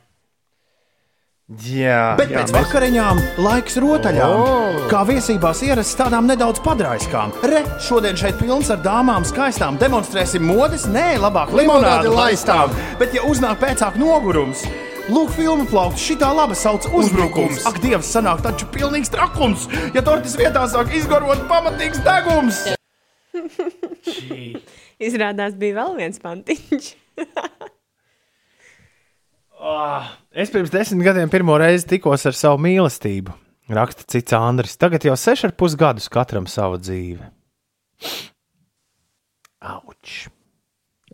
Speaker 2: jā,
Speaker 17: Bet
Speaker 2: jā,
Speaker 17: pēc vakariņām laiks rotaļām.
Speaker 2: O!
Speaker 17: Kā viesībās ierasts tādām nedaudz padraiskām. Re, šodien šeit pilns ar dāmām skaistām. Demonstrēsim modes, nē, labāk limonādi laistām. Bet, ja uznāk pēcāk nogurums, lūk, filmu plaukts, šitā laba sauc uzbrukums. Ak, Dievs, sanāk taču pilnīgs trakums, ja tortis vietā sāk izgarot pamatīgs degums.
Speaker 4: Izrādās, bija vēl viens pantiņš.
Speaker 2: Ah, Es pirms desmit gadiem pirmo reizi tikos ar savu mīlestību. Raksta cits Andris. Tagad jau seši ar pus gadus katram savu dzīvi. Auč!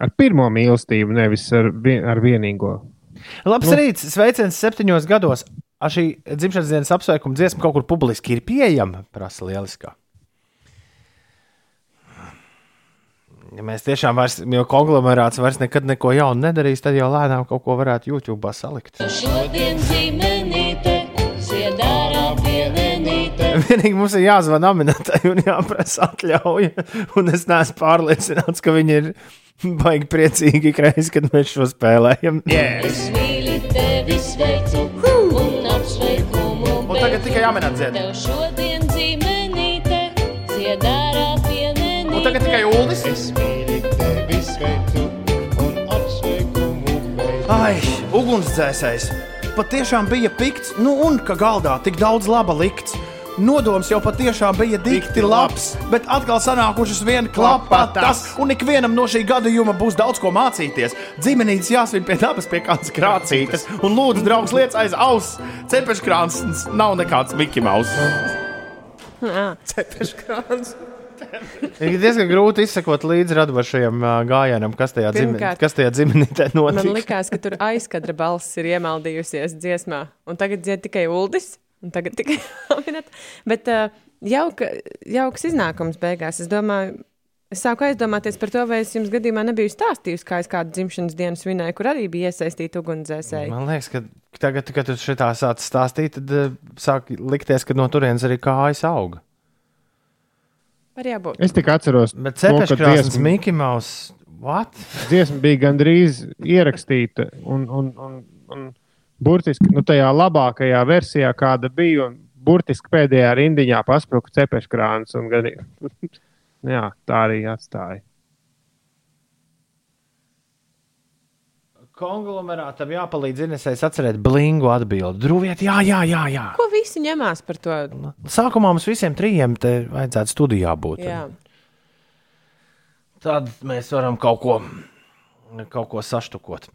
Speaker 3: Ar pirmo mīlestību, nevis ar, vien, ar vienīgo.
Speaker 2: Labs
Speaker 3: Nu.
Speaker 2: rīts, sveiciens septiņos gados. A šī dzimšanas dienas apsveikuma dziesma kaut kur publiski ir pieejama, prasa lieliskā. Ja mēs tiešām vairs, jo konglomerāts vairs nekad neko jaunu nedarīs, tad jau lēnām kaut ko varētu YouTube salikt.
Speaker 7: Šodien zīmenīte, ziedārā pienenīte.
Speaker 2: Vienīgi mums ir jāzvan aminētai un jāprasa atļauja. Un es neesmu pārliecināts, ka viņi ir baigi priecīgi ik reizi, kad mēs šo spēlējam.
Speaker 7: Es mīlu tevi, sveicu un apsveikumu.
Speaker 2: Un tagad tikai jāminēt dzied.
Speaker 7: Tev šodien pienenīte.
Speaker 2: Un tagad tikai Uldis.
Speaker 16: Es mīlu tevi, sveicu un apsveikumu.
Speaker 17: Ai, ugunsdzēsējs! Patiešām bija pikts, nu un ka galdā tik daudz laba likts. Nodoms jau patiešām bija dikti labs, bet atkal sanākušas viena klapa tas, un ikvienam no šī gadījuma būs daudz ko mācīties. Dzimenītis jāsvin pie dabas pie kādas krācītes, un lūdzu, draugs, liec aiz auss. Cepeškrāns nav nekāds Mickey Mouse. Cepeškrāns.
Speaker 2: Ir diezgan grūti izsekot līdzi radošajam gājienam, kas tajā, dzim,
Speaker 4: Pirmkārt,
Speaker 2: kas tajā
Speaker 4: Man
Speaker 2: notiek.
Speaker 4: liekas, ka tur aizkadra balss ir iemaldījusies dziesmā, un tagad dzied tikai Uldis, un tagad tikai Aminata. Bet uh, jauka, jauks iznākums beigās. Es domāju, es sāku aizdomāties par to, vai es jums gadījumā nebiju stāstījusi, kā es kādu dzimšanas dienu svinēju, kur arī bija iesaistīta ugunsdzēsēji.
Speaker 2: Man liekas, ka tagad, kad tu šitā sāc stāstīt, tad sāk likties, ka no turienes arī kājas auga.
Speaker 4: Var jābūt.
Speaker 3: Es tikai atceros,
Speaker 2: Bet
Speaker 3: dziesma-
Speaker 2: Mickey Mouse. What?
Speaker 3: dziesma bija gandrīz ierakstīta un, un, un, un burtiski nu, tajā labākajā versijā, kāda bija. Un burtiski pēdējā rindiņā paspruka cepeškrāns. un Gan... Jā, tā arī atstāja.
Speaker 2: Konglomerātam jāpalīdz Inesēs atcerēt blingu atbildi. Drūviet, jā, jā, jā, jā.
Speaker 4: Ko visi ņemās par to?
Speaker 2: Sākumā mums visiem trijiem te vajadzētu studijā būt.
Speaker 4: Jā.
Speaker 2: Tad mēs varam kaut ko, kaut ko saštukot.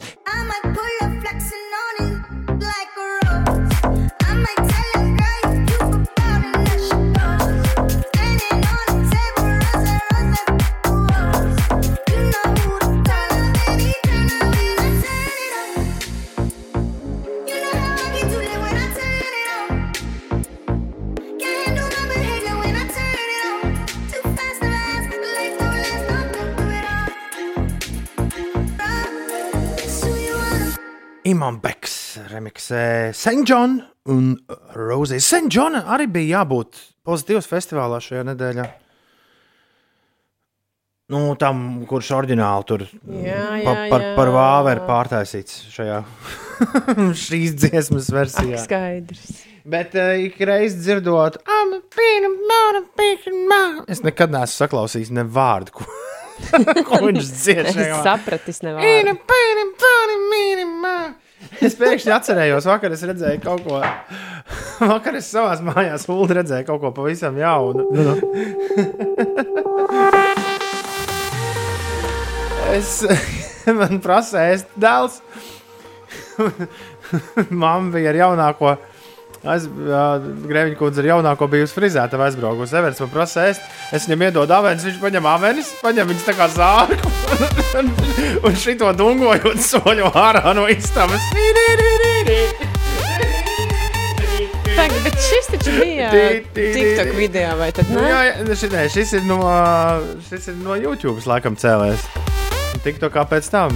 Speaker 2: Imants remiksē. John un. St. John arī bija jābūt pozitīvs festivālā šajā nedēļā. Nu, tam, kurš oriģināli tur
Speaker 4: Jā,
Speaker 2: pa,
Speaker 4: jā,
Speaker 2: par,
Speaker 4: jā.
Speaker 2: par vāvu ir pārtaisīts šajā šīs dziesmas versijā.
Speaker 4: Skaidrs.
Speaker 2: Bet uh, ik reiz dzirdot. Es nekad neesmu saklausījis ne vārdu, ko, ko viņš dzied
Speaker 4: Es
Speaker 2: pāni, mīni, mā. Es pēkšņi atcerējos, vakar es redzēju kaut ko. Vakar es savā mājās ulu redzēju kaut ko pavisam jaunu. Es man prasīju, ēst dēls. Mamma bija ar jaunāko. Es gribēju, ka viņa ar jaunāko bijusi frizēta, aizbraukusi. Everts man prasa, ēst. Es viņam iedodu avenes, viņš paņem avenes, paņem viņas tā kā zārku. un šito dungojot soļo ārā no istabas.
Speaker 4: Tagad, bet šis taču bija TikTok video, vai tad
Speaker 2: Nu,
Speaker 4: ne?
Speaker 2: jā, šis, nē, šis, ir no, šis ir no YouTube, laikam, cēlēs. Tikto kā pēc tam.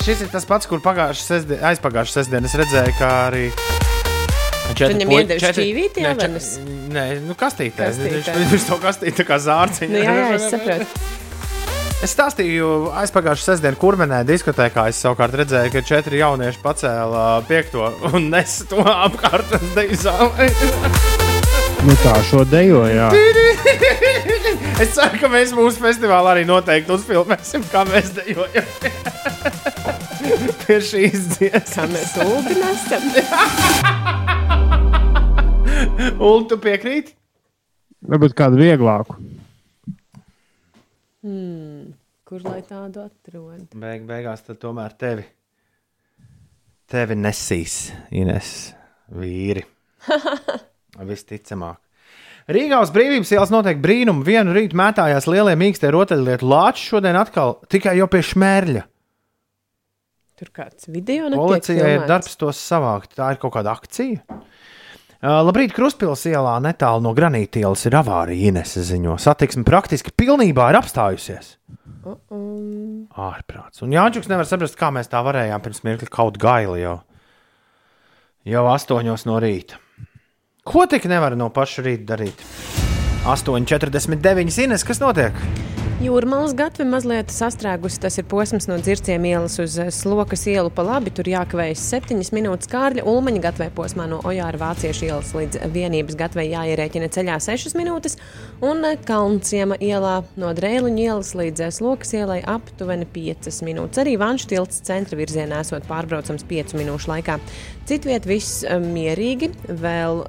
Speaker 2: Šis ir tas pats, kur sestdiena, aizpagājušā sestdiena es redzēju, kā arī.
Speaker 4: viņam iedevi šķīvīti
Speaker 2: nē,
Speaker 4: avenes?
Speaker 2: čet- Nē, nu kastītē. Viņš, viņš to kastīja tā kā zārciņu.
Speaker 4: Nu, jā, jā, es saprotu.
Speaker 2: Es stāstīju, aizpagājušā sestdienā, kurmenē diskotēkā. Es savukārt redzēju, ka četri jaunieši pacēla piekto un nes to apkārt uz deju zālē.
Speaker 3: Nu, tā šo dejo, jā.
Speaker 2: Es ceru, ka mēs mūsu festivālā arī noteikti uzfilmēsim, kā mēs dejojam. Pie šīs dziesmas.
Speaker 4: Kā mēs ulu nesam.
Speaker 2: Ulu, tu piekrīti?
Speaker 3: Varbūt kādu vieglāku.
Speaker 4: Hmm. Kur lai tādu atrod?
Speaker 2: Beig, beigās tad tomēr tevi, tevi nesīs Ines vīri. Visticamāk. Rīgā uz brīvības ielas notiek brīnumi. Vienu rītu mētājās lielie mīkstie rotaļlietu lāči, šodien atkal tikai jau pie šmērļa.
Speaker 4: Tur kāds video netiek
Speaker 2: Policijai ir darbs tos savākt. Tā ir kaut kāda akcija. Uh, labrīt, Kruspils ielā netālu no granīta ielas ir avārija. Inese ziņo, satiksme praktiski pilnībā ir apstājusies.
Speaker 4: Uh -uh.
Speaker 2: Ārprāts. Un Jāņķis nevar saprast, kā mēs tā varējām pirms mirkļa kaut gaili jau, jau astoņos no rīta. Ko tik nevar no paša rīta darīt? 8,49 Ines, kas notiek?
Speaker 4: Jūrmālas gatve mazliet sastrēgusi. Tas ir posms no dzirciem ielas uz eh, slokas ielu pa labi. Tur jākavējas 7 minūtes kārļa. Ulmaņa gatavē posmā no Ojāra Vāciešu ielas līdz vienības gatavē jāierēķina ceļā 6 minūtes. Un eh, Kalnciema ielā no Drēliņa ielas līdz eh, slokas ielai aptuveni 5 minūtes. Arī Vanšu tilts centra virzienā esot pārbraucams 5 minūšu laikā. Citviet viss mierīgi. Vēl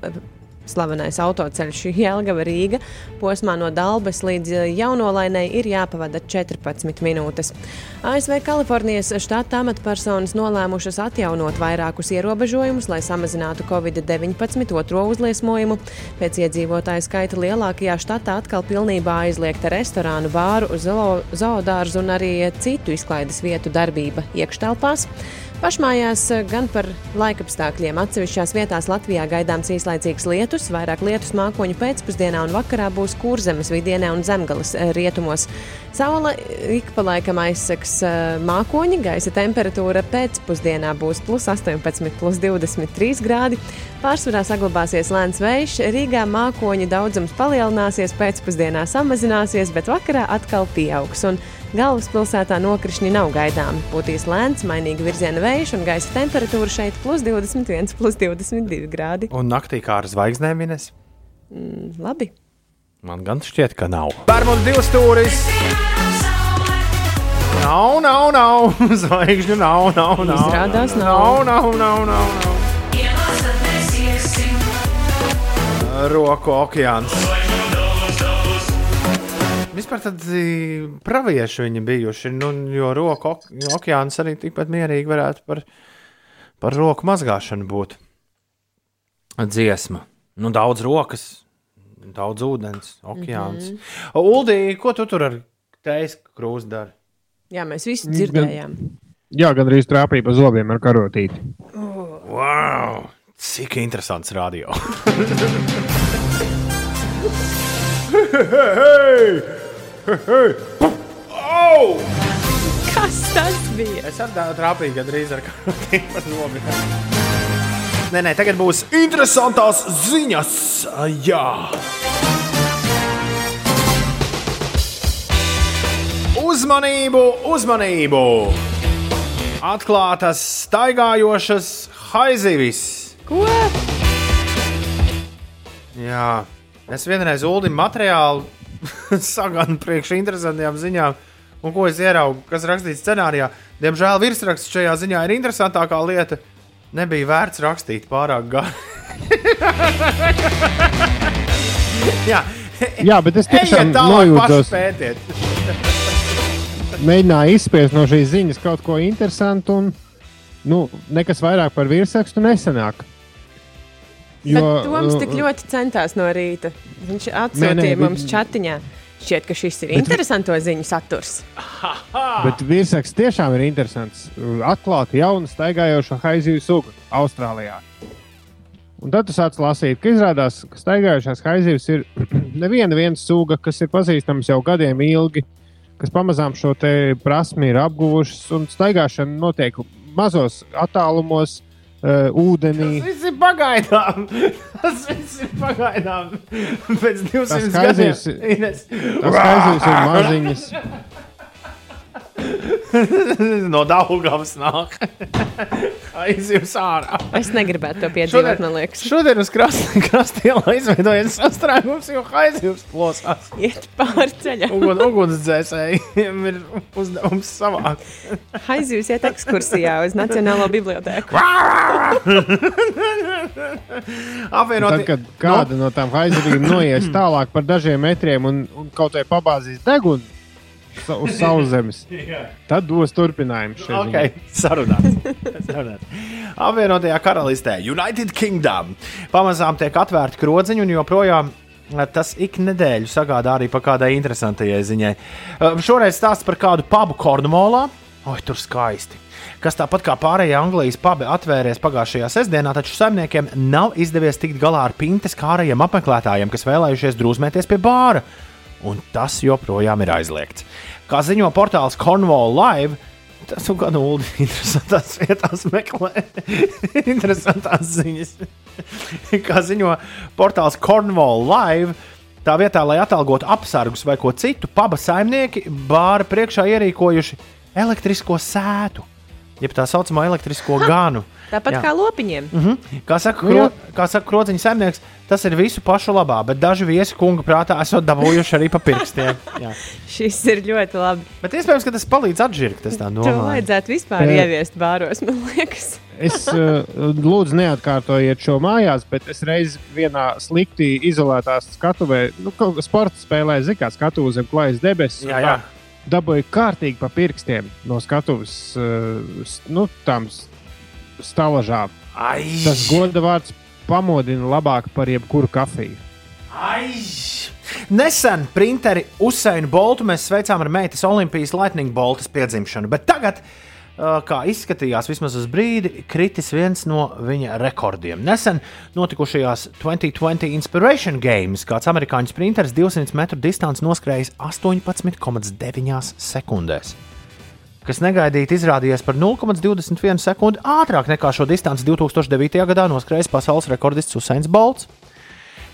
Speaker 4: Slavenais autoceļš Jēlgava Rīga posmā no Dalbas līdz eh, Jaunolainai ir jāpavada 14 minūtes. ASV Kalifornijas štata amatpersonas nolēmušas atjaunot vairākus ierobežojumus, lai samazinātu Covid-19 otro uzliesmojumu. Pēc iedzīvotāju skaita lielākajā štatā atkal pilnībā aizliegta restorānu, bāru, zoo- zoodārzu un arī citu izklaides vietu darbība iekštelpās. Pašmājās eh, gan par laikapstākļiem. Atsevišķās vietās Latvijā gaidāms īslaicīgs lietus, vairāk lietus mākoņu pēcpusdienā un vakarā būs kurzemes vidienē un zemgales eh, rietumos. Saula ik pa laikam aizseks eh, mākoņi, gaisa temperatūra pēcpusdienā būs plus 18, plus 23 grādi. Pārsvarā saglabāsies lēns vējš, Rīgā mākoņu daudzums palielināsies, pēcpusdienā samazināsies, bet vakarā atkal pieaugs. Un Galvaspilsētā nokrišņi nav gaidāmi. Būtīs lēns, mainīgi virziena vējš un gaisa temperatūra šeit plus 21, plus 22 grādi.
Speaker 2: Un naktī kā ar zvaigznēm Ines?
Speaker 4: Mm, labi.
Speaker 2: Man gan šķiet, ka nav. Bērnu divas stūris. Nav, nav, nav. Zvaigžņu nav, nav, nav.
Speaker 4: Izrādās
Speaker 2: nav.
Speaker 4: nav.
Speaker 2: Nav, nav, nav, nav. Roku okeāns. Vispār tādi pravieši viņi bijuši, nu, jo roku ok okeāns arī tikpat mierīgi varētu par, par roku mazgāšanu būt. Dziesma. Nu, daudz rokas, daudz ūdens, okeāns. Mm -hmm. Uldī, ko tu tur ar teijas krūzi dari?
Speaker 4: Jā, mēs visi dzirdējām.
Speaker 3: Jā, gan arī trāpīja pa zobiem ar karotīti.
Speaker 2: Wow! Cik interesants radio! hei, hei, hei! Oh!
Speaker 4: Kas tas bija?
Speaker 2: Es arī trāpīju gandrīz ar karotīti pa zobiem. Nē, nē, tagad būs interesantās ziņas. Jā, uzmanību, uzmanību! Atklātas staigājošas haizivis.
Speaker 4: Ko?
Speaker 2: Jā, es vienreiz ULDI materiālu sagānu priekš interesantām ziņām. Un ko es ieraugu, kas rakstīts scenārijā? Diemžēl virsraksts šajā ziņā ir interesantākā lieta. Nebija vērts rakstīt pārāk gari. Jā,
Speaker 3: Jā, bet es tiešām nojūtos, mēģināju izspiest no šīs ziņas kaut ko interesantu, un nu, nekas vairāk par virsrakstu nesanāk.
Speaker 4: Jo, Bet Toms tik ļoti centās no rīta. Viņš atsūtīja
Speaker 3: Nē, nē,
Speaker 4: mums chatiņā. Šķiet, ka šis ir interesanto ziņu saturs.
Speaker 3: Bet virsraksts tiešām ir interesants. Atklāta jauna staigājoša haizivju suga Austrālijā. Un tad tu sāc lasīt, ka izrādās, ka staigājošās haizivs ir neviena viena suga, kas ir pazīstama jau gadiem ilgi, kas pamazām šo te prasmi ir apguvušas, un staigāšana notiek mazos attālumos, uh, ūdenī.
Speaker 2: Tas viss ir pagaidām. Tas viss ir pagaidām. Pēc 200
Speaker 3: Tas
Speaker 2: gadiem.
Speaker 3: tas haizivs ir maziņas.
Speaker 2: no Daugavas nāk. Aizjūs ārā.
Speaker 4: Es negribētu to piedzīvot, man liekas.
Speaker 2: Šodien uz ielā izveidojas sastrēgums, jo aizjūs plosās.
Speaker 4: Iet pāri ceļam.
Speaker 2: Ugun, ugunsdzēsējiem ir uzdevums savākt.
Speaker 4: Aizjūs iet ekskursijā uz Nacionālo bibliotēku.
Speaker 2: Apvienot,
Speaker 3: Tad, kad kāda no tām haizivīm noies tālāk par dažiem metriem un, un kaut vai pabāzīs degunu, sa- uz sauszemes. Tad dos turpinājumu šai
Speaker 2: Ok,
Speaker 3: ziņai.
Speaker 2: sarunāts. sarunāts. Apvienotajā karalistē, United Kingdom, pamazām tiek atvērti krodziņi un joprojām eh, tas ik nedēļu sagādā arī par kādai interesantai ziņai. Eh, Šoreiz stāsts par kādu pubu Kornvolā. Oi, tur skaisti! Kas tāpat kā pārējie Anglijas pubi atvēries pagājušajā sestdienā, taču saimniekiem nav izdevies tikt galā ar pintes kārajiem apmeklētājiem, kas vēlējušies drūzmēties pie bāra. Un tas joprojām ir aizliegts. Kā ziņo portāls Cornwall Live, tas jau gan ulu interesantās vietās meklē. interesantās ziņas. Kā ziņo portāls Cornwall Live, tā vietā, lai atalgotu apsargus vai ko citu, paba saimnieki bāra priekšā ierīkojuši elektrisko sētu, jeb tā saucamo elektrisko ganu.
Speaker 4: Tāpat
Speaker 2: Jā.
Speaker 4: kā lopiņiem.
Speaker 2: Mm -hmm. Kā saka,
Speaker 3: Nu,
Speaker 2: kro, kā saka krodziņa saimnieks, tas ir visu pašu labā, bet daži viesi kunga prātā esat dabūjuši arī pa pirkstiem. Jā.
Speaker 4: Šis ir ļoti labi.
Speaker 2: Bet iespējams, ka tas palīdz atžirkt. Es tā
Speaker 4: To
Speaker 2: domāju.
Speaker 4: vajadzētu vispār
Speaker 3: Jā.
Speaker 4: ieviest bāros, man liekas.
Speaker 3: Es uh, lūdzu, neatkārtojiet šo mājās, bet es reiz vienā slikti izolētā skatuvē, nu, kaut kā sporta spēlē, zināmā skatuvē zem klājas debesis.
Speaker 2: Jā, jā.
Speaker 3: Dabūju kārtīgi pa pirkstiem no skatuves, uh, s- nu, tām s- stalažām.
Speaker 2: Ai!
Speaker 3: Tas goda vārds pamodina labāk par jebkuru kafiju.
Speaker 2: Ai! Nesen printeri Usainu Boltu mēs sveicām ar meitas Olimpijas Lightning Boltas piedzimšanu, bet tagad, kā izskatījās vismaz uz brīdi, kritis viens no viņa rekordiem. Nesen notikušajās 2020 Inspiration Games kāds amerikāņu sprinteris 200 metru distanci noskrējis 18,9 sekundēs. Kas negaidīti izrādījās par 0,21 sekundi ātrāk nekā šo distanci 2009. gadā noskrējis pasaules rekordists Usains Bolts.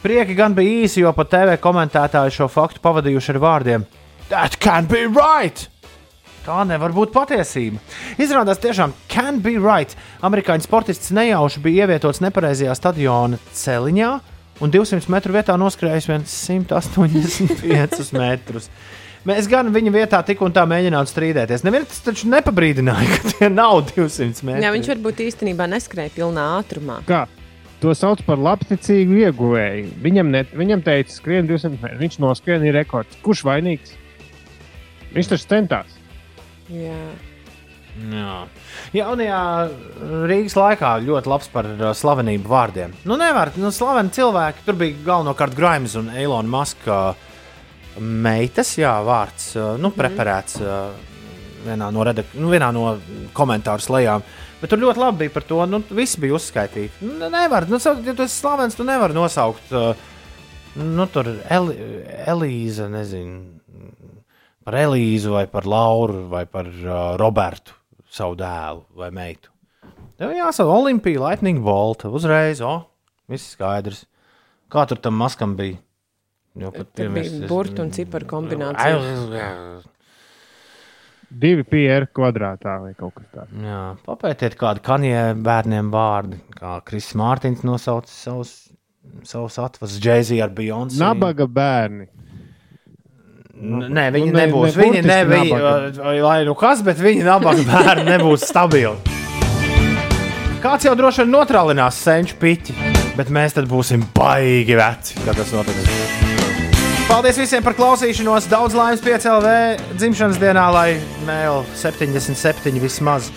Speaker 2: Prieki gan bija īsi, jo pat TV komentētāji šo faktu pavadījuši ar vārdiem: That can be right! Tā nevar būt patiesība. Izrādās, tiešām, can be right. Amerikāņu sportists nejauši bija ievietots nepareizajā stadiona celiņā un 200 metru vietā noskrējis vien 185 metrus. Mēs gan viņa vietā tik un tā mēģinājām strīdēties. Neviens taču nepabrīdināja, ka tie nav 200 metri.
Speaker 4: Jā, viņš varbūt īstenībā neskrēja pilnā ātrumā.
Speaker 3: Kā? To sauc par labticīgu ieguvēju. Viņam, ne, viņam teica, skrien 200 metrus. Viņš noskrien ir rekords. Kurš vainīgs? Viņš taču centās.
Speaker 4: Jā.
Speaker 2: Jā. Jaunajā Rīgas laikā ļoti labs par uh, slavenību vārdiem. Nu, nevar, nu, slaveni cilvēki. Tur bija galvenokārt Grimes un Eilona Maska meitas, jā, vārds, nu, preparēts uh, vienā no, redak nu, vienā no komentāru lejām. Bet tur ļoti labi bija par to. Nu, visi bija uzskaitīti. Nu, nevar, nu, ja tu esi slavens, tu nevari nosaukt. Nu, tur Eli, Elīza, nezinu, par Elīzu, vai par Lauru, vai par uh, Robertu, savu dēlu vai meitu. Tev jāsaka, Olimpija, Lightning Bolt, uzreiz, o, viss skaidrs. Kā tur tam maskam bija? Jo pat
Speaker 4: Tur
Speaker 2: pirmais-
Speaker 4: bija burbuļu un ciparu kombinācija.
Speaker 3: Divi PR kvadrātā vai kaut kas tāds.
Speaker 2: Jā, papētiet, kādi kanjē bērniem vārdi. Kā Kris Mārtiņš nosauca savus, savus atvasas džēzi ar Beyoncé.
Speaker 3: Nabaga bērni.
Speaker 2: Nē, viņi
Speaker 3: Nu, ne-
Speaker 2: nebūs.
Speaker 3: ne
Speaker 2: Viņi
Speaker 3: nabaga.
Speaker 2: Lai nu kas, bet viņi nabaga bērni nebūs stabili. Kāds jau droši vien notrālinās senču piķi, bet mēs tad būsim baigi veci, kad tas notiks. Paldies visiem par klausīšanos. Daudz laimes PCLV dzimšanas dienā, lai mēl 77 vismaz.